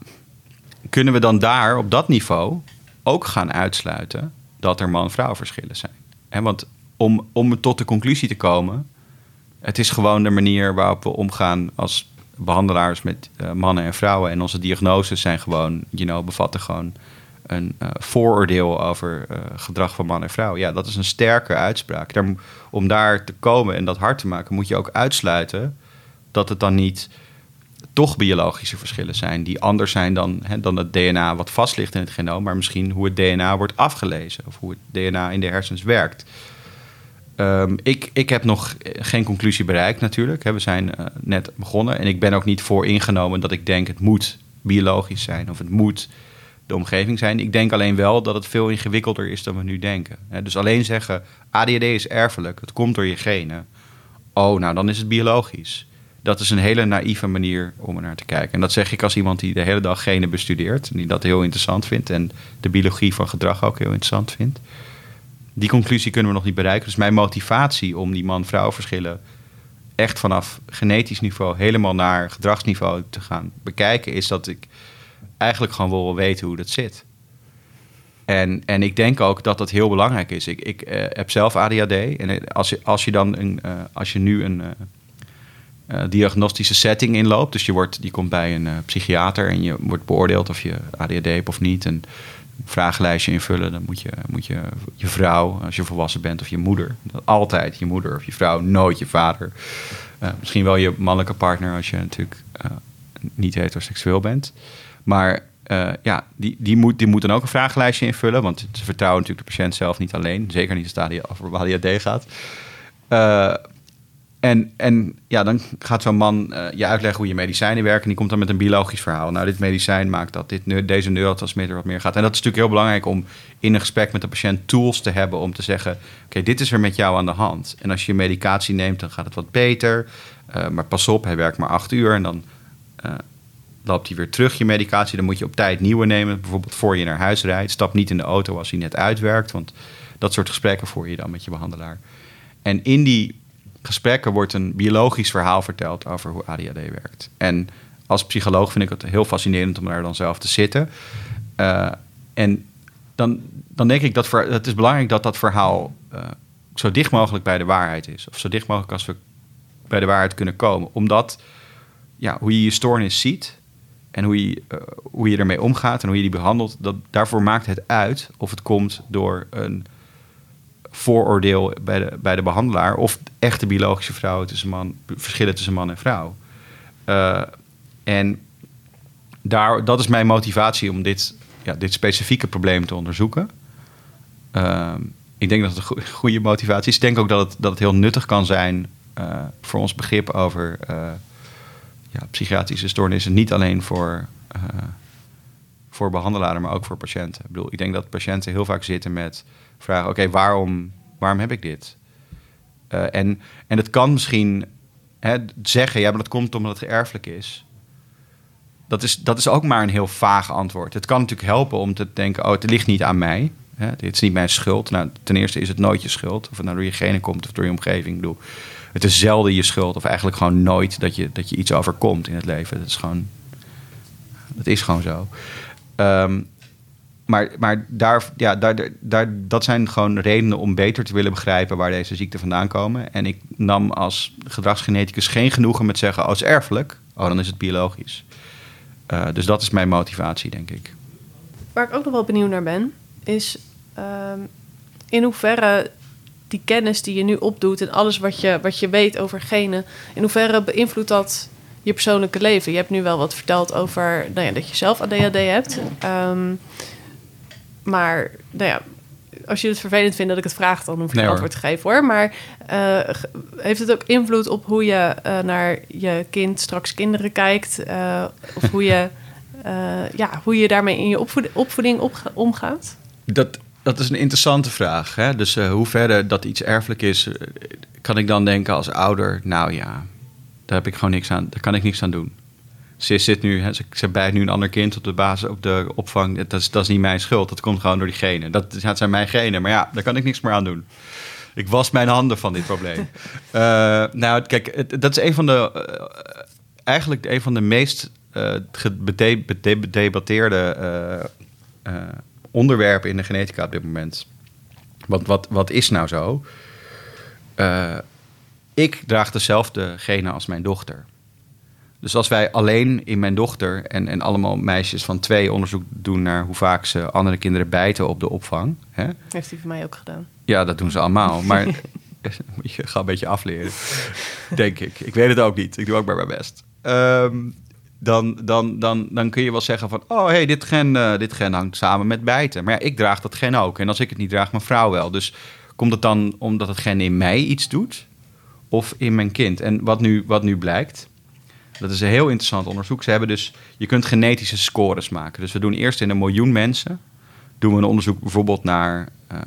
kunnen we dan daar op dat niveau ook gaan uitsluiten dat er man-vrouw verschillen zijn? En want om, om tot de conclusie te komen, het is gewoon de manier waarop we omgaan als behandelaars met uh, mannen en vrouwen. En onze diagnoses zijn gewoon, you know, bevatten gewoon een uh, vooroordeel over uh, gedrag van man en vrouw. Ja, dat is een sterke uitspraak. Om daar te komen en dat hard te maken, moet je ook uitsluiten dat het dan niet toch biologische verschillen zijn die anders zijn dan, hè, dan het DNA wat vast ligt in het genoom, maar misschien hoe het DNA wordt afgelezen of hoe het DNA in de hersens werkt. Um, ik, ik heb nog geen conclusie bereikt natuurlijk. We zijn uh, net begonnen. En ik ben ook niet voor ingenomen dat ik denk het moet biologisch zijn. Of het moet de omgeving zijn. Ik denk alleen wel dat het veel ingewikkelder is dan we nu denken. Dus alleen zeggen, ADHD is erfelijk, het komt door je genen. Oh, nou dan is het biologisch. Dat is een hele naïeve manier om er naar te kijken. En dat zeg ik als iemand die de hele dag genen bestudeert. En die dat heel interessant vindt. En de biologie van gedrag ook heel interessant vindt. Die conclusie kunnen we nog niet bereiken. Dus mijn motivatie om die man-vrouw verschillen echt vanaf genetisch niveau helemaal naar gedragsniveau te gaan bekijken, is dat ik eigenlijk gewoon wil weten hoe dat zit. En, en ik denk ook dat dat heel belangrijk is. Ik, ik eh, heb zelf ADHD. En als je, als je dan een, uh, als je nu een diagnostische setting inloopt, dus je, wordt, die komt bij een psychiater en je wordt beoordeeld of je ADHD hebt of niet. En vragenlijstje invullen. Dan moet je, moet je je vrouw, als je volwassen bent, of je moeder. Altijd je moeder of je vrouw, nooit je vader. misschien wel je mannelijke partner als je natuurlijk niet heteroseksueel bent. Maar uh, ja, die, die, moet, die moet dan ook een vragenlijstje invullen. Want ze vertrouwen natuurlijk de patiënt zelf niet alleen. Zeker niet als het ADHD gaat. Uh, en, en ja, dan gaat zo'n man uh, je uitleggen hoe je medicijnen werken. En die komt dan met een biologisch verhaal. Nou, dit medicijn maakt dat dit, deze neurotransmitter wat meer gaat. En dat is natuurlijk heel belangrijk om in een gesprek met de patiënt tools te hebben om te zeggen: Oké, dit is er met jou aan de hand. En als je medicatie neemt, dan gaat het wat beter. maar pas op, hij werkt maar acht uur. En dan loopt hij weer terug je medicatie. Dan moet je op tijd nieuwe nemen, bijvoorbeeld voor je naar huis rijdt. Stap niet in de auto als hij net uitwerkt, want dat soort gesprekken voer je dan met je behandelaar. En in die gesprekken wordt een biologisch verhaal verteld over hoe ADHD werkt. En als psycholoog vind ik het heel fascinerend om daar dan zelf te zitten. Uh, en dan, dan denk ik dat het is belangrijk dat dat verhaal uh, zo dicht mogelijk bij de waarheid is. Of zo dicht mogelijk als we bij de waarheid kunnen komen. Omdat ja, hoe je je stoornis ziet, en hoe je, uh, hoe je ermee omgaat en hoe je die behandelt, dat, daarvoor maakt het uit of het komt door een vooroordeel bij de, bij de behandelaar of echte biologische vrouwen tussen man, verschillen tussen man en vrouw. Uh, en daar, dat is mijn motivatie om dit, ja, dit specifieke probleem te onderzoeken. Uh, ik denk dat het een goede motivatie is. Ik denk ook dat het, dat het heel nuttig kan zijn uh, voor ons begrip over ja, psychiatrische stoornissen niet alleen voor, voor behandelaren, maar ook voor patiënten. Ik bedoel, ik denk dat patiënten heel vaak zitten met vragen: oké, waarom, waarom heb ik dit? Uh, en, en het kan misschien hè, zeggen, ja, maar dat komt omdat het erfelijk is. Dat is, dat is ook maar een heel vaag antwoord. Het kan natuurlijk helpen om te denken: oh, het ligt niet aan mij. Hè, dit is niet mijn schuld. Nou, ten eerste is het nooit je schuld. Of het nou door je genen komt of door je omgeving. Bedoel, het is zelden je schuld, of eigenlijk gewoon nooit dat je, dat je iets overkomt in het leven. Dat is gewoon, dat is gewoon zo. Um, maar, maar daar, ja, daar, daar, dat zijn gewoon redenen om beter te willen begrijpen waar deze ziekten vandaan komen. En ik nam als gedragsgeneticus geen genoegen met zeggen: oh, het is erfelijk. Oh, dan is het biologisch. Uh, dus dat is mijn motivatie, denk ik. Waar ik ook nog wel benieuwd naar ben, is uh, in hoeverre die kennis die je nu opdoet en alles wat je, wat je weet over genen, in hoeverre beïnvloedt dat je persoonlijke leven? Je hebt nu wel wat verteld over nou ja, dat je zelf ADHD hebt. Um, maar nou ja, als je het vervelend vindt dat ik het vraag, dan hoef ik nee, antwoord te geven hoor. Maar uh, heeft het ook invloed op hoe je uh, naar je kind, straks kinderen kijkt? Uh, of hoe je, ja, hoe je daarmee in je opvoeding, omgaat? Dat dat is een interessante vraag. Hè? Dus hoe verder dat iets erfelijk is, eh, kan ik dan denken als ouder, nou ja, daar heb ik gewoon niks aan, daar kan ik niks aan doen. Ze zit nu, ze, ze bijt nu een ander kind op de basis, op de opvang. Dat is, dat is niet mijn schuld. Dat komt gewoon door die genen. Dat, dat zijn mijn genen. Maar ja, daar kan ik niks meer aan doen. Ik was mijn handen van dit probleem. uh, nou, kijk, dat is een van de, uh, eigenlijk een van de meest gedebatteerde onderwerpen in de genetica op dit moment. Want wat, wat is nou zo? Uh, ik draag dezelfde genen als mijn dochter. Dus als wij alleen in mijn dochter en, en allemaal meisjes van twee onderzoek doen naar hoe vaak ze andere kinderen bijten op de opvang. Hè? Heeft hij voor mij ook gedaan? Ja, dat doen ze allemaal. Maar je gaat een beetje afleren, denk ik. Ik weet het ook niet. Ik doe ook maar mijn best. Um, dan, dan, dan, dan kun je wel zeggen van... oh, hey, dit, gen, uh, dit gen hangt samen met bijten. Maar ja, ik draag dat gen ook. En als ik het niet draag, mijn vrouw wel. Dus komt het dan omdat het gen in mij iets doet? Of in mijn kind? En wat nu, wat nu blijkt... Dat is een heel interessant onderzoek. Ze hebben dus, je kunt genetische scores maken. Dus we doen eerst in een miljoen mensen, doen we een onderzoek bijvoorbeeld naar, uh,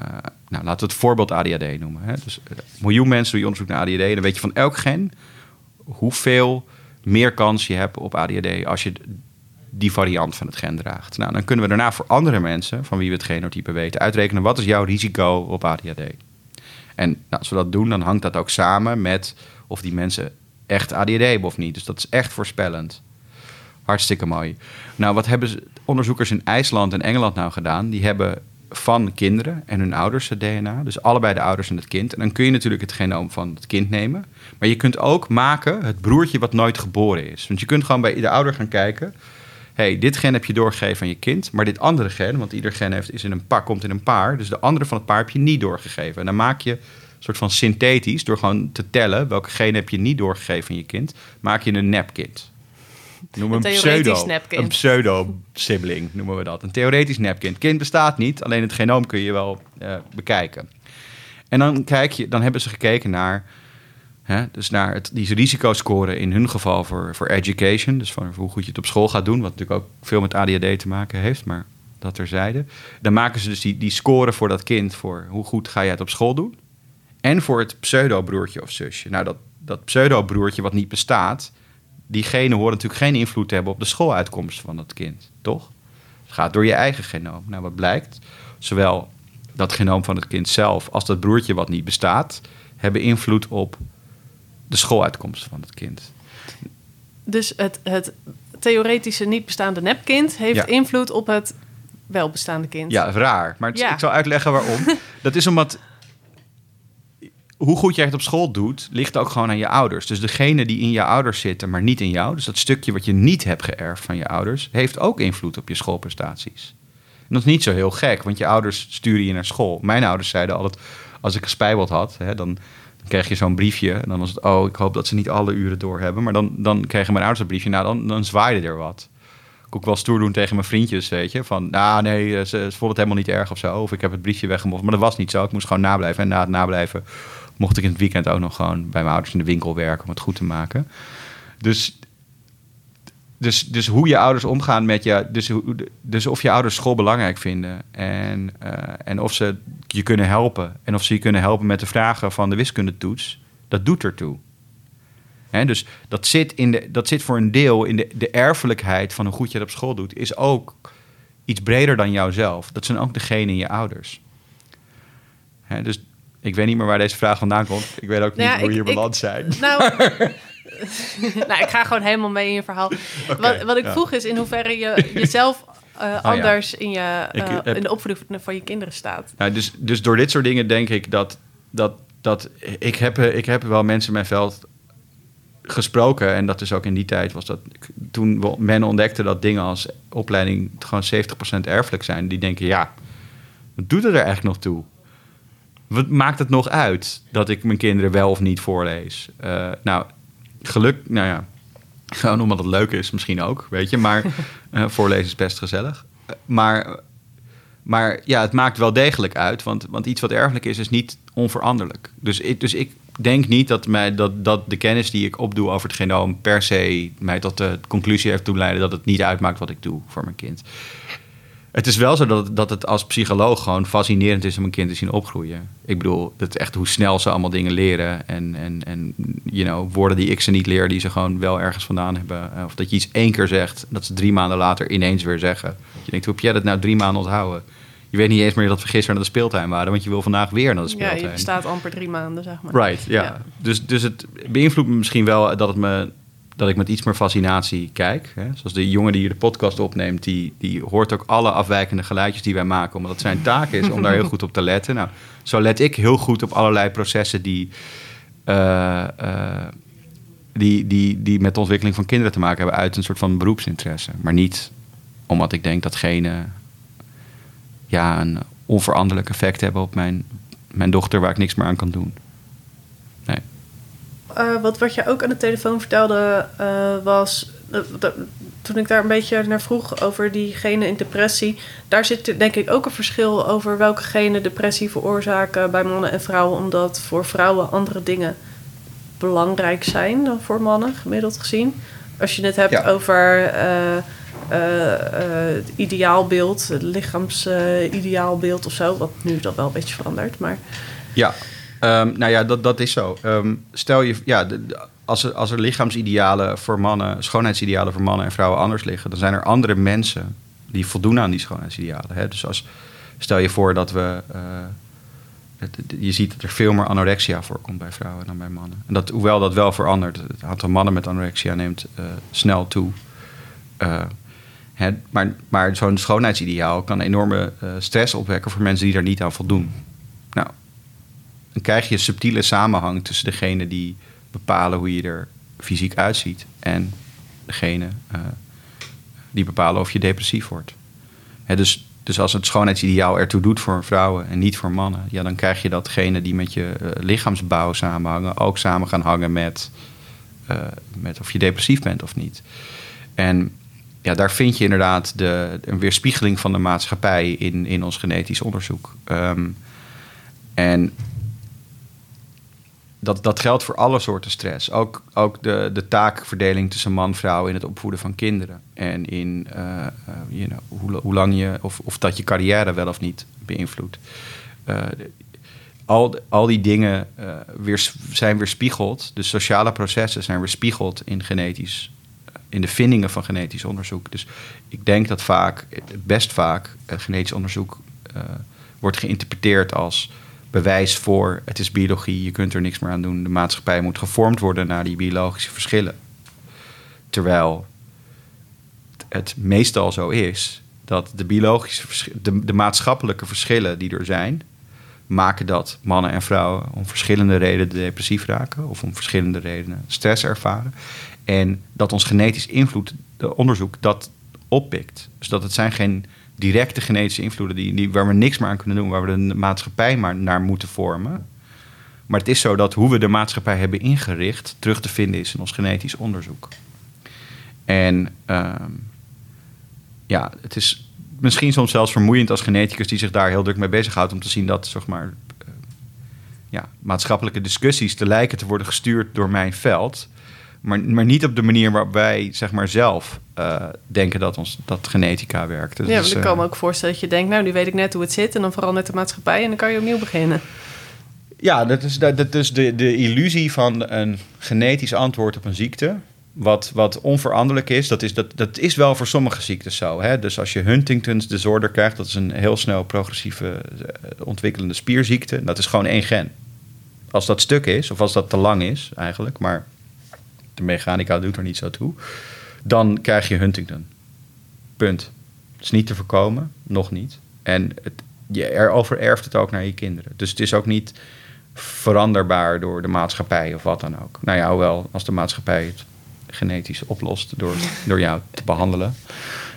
nou, laten we het voorbeeld ADHD noemen. Hè? Dus een miljoen mensen doe je onderzoek naar ADHD. Dan weet je van elk gen hoeveel meer kans je hebt op ADHD als je die variant van het gen draagt. Nou, dan kunnen we daarna voor andere mensen, van wie we het genotype weten, uitrekenen wat is jouw risico op ADHD. En nou, als we dat doen, dan hangt dat ook samen met of die mensen echt ADHD hebben of niet. Dus dat is echt voorspellend. Hartstikke mooi. Nou, wat hebben onderzoekers in IJsland en Engeland nou gedaan? Die hebben van kinderen en hun ouders het DNA. Dus allebei de ouders en het kind. En dan kun je natuurlijk het genoom van het kind nemen. Maar je kunt ook maken het broertje wat nooit geboren is. Want je kunt gewoon bij de ouder gaan kijken hey, dit gen heb je doorgegeven aan je kind, maar dit andere gen, want ieder gen heeft, is in een paar, komt in een paar, dus de andere van het paar heb je niet doorgegeven. En dan maak je soort van synthetisch, door gewoon te tellen welke genen heb je niet doorgegeven aan je kind, maak je een nepkind. Noem een, een pseudo, een pseudo-sibling noemen we dat. Een theoretisch nepkind. Kind bestaat niet, alleen het genoom kun je wel uh, bekijken. En dan, kijk je, dan hebben ze gekeken naar Hè? Dus naar het, die risicoscore in hun geval voor, voor education, dus van hoe goed je het op school gaat doen, wat natuurlijk ook veel met ADHD te maken heeft, maar dat terzijde. Dan maken ze dus die, die score voor dat kind voor hoe goed ga je het op school doen. En voor het pseudo-broertje of zusje. Nou, dat, dat pseudo-broertje wat niet bestaat, diegene horen natuurlijk geen invloed te hebben op de schooluitkomst van dat kind, toch? Het gaat door je eigen genoom. Nou, wat blijkt? Zowel dat genoom van het kind zelf als dat broertje wat niet bestaat, hebben invloed op de schooluitkomst van het kind. Dus het, het theoretische niet bestaande nepkind heeft invloed op het wel bestaande kind. Ja, raar. Maar ik zal uitleggen waarom. dat is omdat hoe goed jij het op school doet, ligt ook gewoon aan je ouders. Dus degene die in je ouders zitten, maar niet in jou, dus dat stukje wat je niet hebt geërfd van je ouders, heeft ook invloed op je schoolprestaties. En dat is niet zo heel gek, want je ouders sturen je naar school. Mijn ouders zeiden altijd, als ik gespijbeld had, hè, dan kreeg je zo'n briefje. En dan was het, oh, ik hoop dat ze niet alle uren doorhebben. Maar dan, dan kregen mijn ouders een briefje. Nou, dan, dan zwaaide er wat. Ik ook wel stoer doen tegen mijn vriendjes, weet je. Van, nou nee, ze, ze vonden het helemaal niet erg of zo. Of ik heb het briefje weggemoffeld. Maar dat was niet zo. Ik moest gewoon nablijven. En na het nablijven mocht ik in het weekend ook nog gewoon bij mijn ouders in de winkel werken om het goed te maken. Dus dus, dus hoe je ouders omgaan met je. Dus, dus of je ouders school belangrijk vinden. En, uh, en of ze je kunnen helpen. En of ze je kunnen helpen met de vragen van de wiskundetoets. Dat doet ertoe. He, dus dat zit, in de, dat zit voor een deel in de, de erfelijkheid van hoe goed je het op school doet. Is ook iets breder dan jouzelf. Dat zijn ook degenen in je ouders. Dus ik weet niet meer waar deze vraag vandaan komt. Ik weet ook niet hoe ik, hier beland zijn. Nou, nou, ik ga gewoon helemaal mee in je verhaal. wat, wat ik vroeg is in hoeverre je jezelf uh, anders in, je, uh, in de opvoeding van je kinderen staat. Nou, dus, dus door dit soort dingen denk ik dat... dat, dat ik, heb, ik heb wel mensen in mijn veld gesproken. En dat is ook in die tijd was dat... Toen men ontdekte dat dingen als opleiding gewoon 70% erfelijk zijn. Die denken, ja, wat doet het er eigenlijk nog toe? Wat maakt het nog uit dat ik mijn kinderen wel of niet voorlees? Uh, nou, geluk, nou ja, gewoon omdat het leuk is misschien ook, weet je. Maar uh, voorlezen is best gezellig. maar, maar ja, het maakt wel degelijk uit. Want, want iets wat erfelijk is, is niet onveranderlijk. Dus ik, dus ik denk niet dat, mij, dat, dat de kennis die ik opdoe over het genoom... per se mij tot de conclusie heeft doen leiden... dat het niet uitmaakt wat ik doe voor mijn kind. Het is wel zo dat, dat het als psycholoog gewoon fascinerend is om een kind te zien opgroeien. Ik bedoel, dat echt hoe snel ze allemaal dingen leren. En, en, en you know, woorden die ik ze niet leer, die ze gewoon wel ergens vandaan hebben. Of dat je iets één keer zegt, dat ze drie maanden later ineens weer zeggen. Je denkt, hoe heb jij dat nou drie maanden onthouden? Je weet niet eens meer dat we gisteren naar de speeltuin waren, want je wil vandaag weer naar de speeltuin. Ja, je staat amper drie maanden, zeg maar. Right, ja. Dus, dus het beïnvloedt me misschien wel dat het me dat ik met iets meer fascinatie kijk. Hè. Zoals de jongen die hier de podcast opneemt, die, die hoort ook alle afwijkende geluidjes die wij maken, omdat het zijn taak is om daar heel goed op te letten. Nou, zo let ik heel goed op allerlei processen die, uh, uh, die, die, die met de ontwikkeling van kinderen te maken hebben uit een soort van beroepsinteresse. Maar niet omdat ik denk dat genen ja, een onveranderlijk effect hebben op mijn, mijn dochter waar ik niks meer aan kan doen. Uh, wat, wat je ook aan de telefoon vertelde uh, was. Uh, toen ik daar een beetje naar vroeg over die genen in depressie. Daar zit denk ik ook een verschil over welke genen depressie veroorzaken bij mannen en vrouwen. Omdat voor vrouwen andere dingen belangrijk zijn dan voor mannen, gemiddeld gezien. als je het hebt Ja. over eh, eh, eh, het ideaalbeeld, het lichaamsideaalbeeld of zo, wat nu dan wel een beetje verandert, maar Ja, Ehm, nou ja, dat, dat is zo. Ehm, stel je, ja, als er, als er lichaamsidealen voor mannen, schoonheidsidealen voor mannen en vrouwen anders liggen, dan zijn er andere mensen die voldoen aan die schoonheidsidealen. Hè? Dus als, stel je voor dat we. eh, je ziet dat er veel meer anorexia voorkomt bij vrouwen dan bij mannen. En dat, hoewel dat wel verandert, het aantal mannen met anorexia neemt eh, snel toe. Eh, maar maar zo'n schoonheidsideaal kan enorme stress opwekken voor mensen die daar niet aan voldoen. Dan krijg je subtiele samenhang tussen degene die bepalen hoe je er fysiek uitziet en degene eh, die bepalen of je depressief wordt. Hè, dus, dus als het schoonheidsideaal ertoe doet voor vrouwen en niet voor mannen, ja, dan krijg je datgene die met je eh, lichaamsbouw samenhangen ook samen gaan hangen met, eh, met of je depressief bent of niet. En ja, daar vind je inderdaad de, een weerspiegeling van de maatschappij in, in ons genetisch onderzoek. Ehm, en dat, dat geldt voor alle soorten stress. Ook, ook de, de taakverdeling tussen man en vrouw in het opvoeden van kinderen. En in eh, you know, hoe, hoe lang je, of, of dat je carrière wel of niet beïnvloedt. Eh, al, al die dingen weer, zijn weerspiegeld. De sociale processen zijn weerspiegeld in genetisch in de vindingen van genetisch onderzoek. Dus ik denk dat vaak, best vaak, genetisch onderzoek wordt geïnterpreteerd als bewijs voor het is biologie, je kunt er niks meer aan doen. De maatschappij moet gevormd worden naar die biologische verschillen. Terwijl het meestal zo is dat de biologische de, de maatschappelijke verschillen die er zijn, maken dat mannen en vrouwen om verschillende redenen depressief raken of om verschillende redenen stress ervaren. En dat ons genetisch invloed, de onderzoek, dat oppikt. Dus dat het zijn geen directe genetische invloeden die, die, waar we niks meer aan kunnen doen, waar we de maatschappij maar naar moeten vormen. Maar het is zo dat hoe we de maatschappij hebben ingericht terug te vinden is in ons genetisch onderzoek. En ehm, ja, het is misschien soms zelfs vermoeiend als geneticus die zich daar heel druk mee bezighoudt om te zien dat zeg maar, eh, ja, maatschappelijke discussies te lijken te worden gestuurd door mijn veld. Maar, maar niet op de manier waarop wij zeg maar, zelf eh, denken dat, ons, dat genetica werkt. Dus, ja, maar ik eh, kan me ook voorstellen dat je denkt, nou, nu weet ik net hoe het zit en dan verandert de maatschappij en dan kan je opnieuw beginnen. Ja, dat is, dat, dat is de, de illusie van een genetisch antwoord op een ziekte. Wat, wat onveranderlijk is, dat is, dat, dat is wel voor sommige ziektes zo. Hè? Dus als je Huntington's disorder krijgt, dat is een heel snel progressieve eh, ontwikkelende spierziekte. Dat is gewoon één gen. Als dat stuk is, of als dat te lang is eigenlijk, maar de mechanica doet er niet zo toe, dan krijg je Huntington. Punt. Het is niet te voorkomen, nog niet. En het, je er overerft het ook naar je kinderen. Dus het is ook niet veranderbaar door de maatschappij of wat dan ook. Nou ja, hoewel als de maatschappij het genetisch oplost door, door jou te behandelen.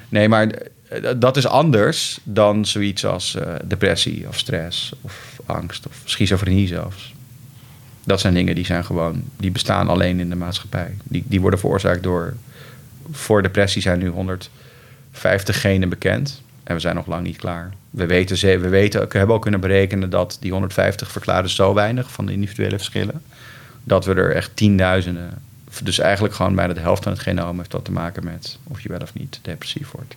Nee, maar eh, dat is anders dan zoiets als eh, depressie of stress of angst of schizofrenie zelfs. Dat zijn dingen die zijn gewoon, die bestaan alleen in de maatschappij. Die, die worden veroorzaakt door, voor depressie zijn nu 150 genen bekend. En we zijn nog lang niet klaar. We weten, we weten, we hebben ook kunnen berekenen dat die 150 verklaren zo weinig van de individuele verschillen. Dat we er echt tienduizenden, dus eigenlijk gewoon bijna de helft van het genoom heeft dat te maken met of je wel of niet depressief wordt.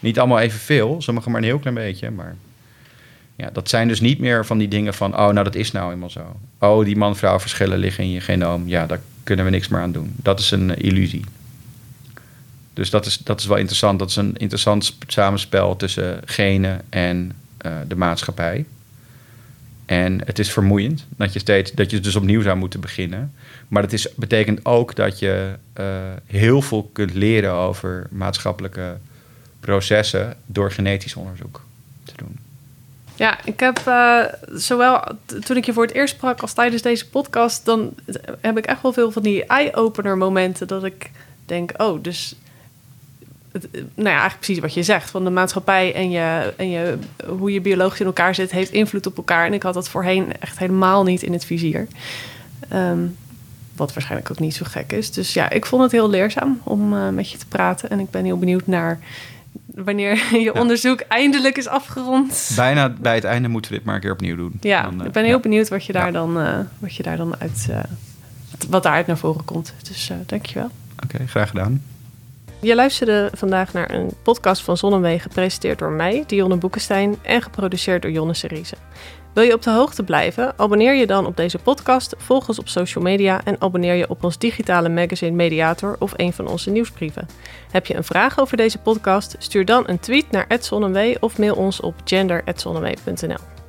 Niet allemaal evenveel, sommigen maar een heel klein beetje, maar ja, dat zijn dus niet meer van die dingen van, oh, nou dat is nou eenmaal zo. Oh, die man-vrouw verschillen liggen in je genoom, ja, daar kunnen we niks meer aan doen. Dat is een eh, illusie. Dus dat is, dat is wel interessant. Dat is een interessant sp- samenspel tussen genen en eh, de maatschappij. En het is vermoeiend dat je, steeds, dat je dus opnieuw zou moeten beginnen. Maar dat is, betekent ook dat je eh, heel veel kunt leren over maatschappelijke processen door genetisch onderzoek. Ja, ik heb eh, zowel toen ik je voor het eerst sprak als tijdens deze podcast, dan heb ik echt wel veel van die eye-opener momenten dat ik denk, oh, dus het, nou ja, eigenlijk precies wat je zegt, van de maatschappij en, je, en je, hoe je biologisch in elkaar zit, heeft invloed op elkaar. En ik had dat voorheen echt helemaal niet in het vizier. Ehm, wat waarschijnlijk ook niet zo gek is. Dus ja, ik vond het heel leerzaam om eh, met je te praten. En ik ben heel benieuwd naar wanneer je onderzoek eindelijk is afgerond. Bijna bij het einde moeten we dit maar een keer opnieuw doen. Ja, Dan, eh, ik ben heel ja. benieuwd wat je daar, Ja. dan, eh, wat je daar dan uit, eh, wat daaruit naar voren komt. Dus eh dankjewel. Oké, graag gedaan. Je luisterde vandaag naar een podcast van Zonnewee, gepresenteerd door mij, Dionne Boekenstein, en geproduceerd door Jonne Seriese. Wil je op de hoogte blijven? Abonneer je dan op deze podcast, volg ons op social media en abonneer je op ons digitale magazine Mediator of een van onze nieuwsbrieven. Heb je een vraag over deze podcast? Stuur dan een tweet naar @zonnewee of mail ons op gender@zonnewee.nl.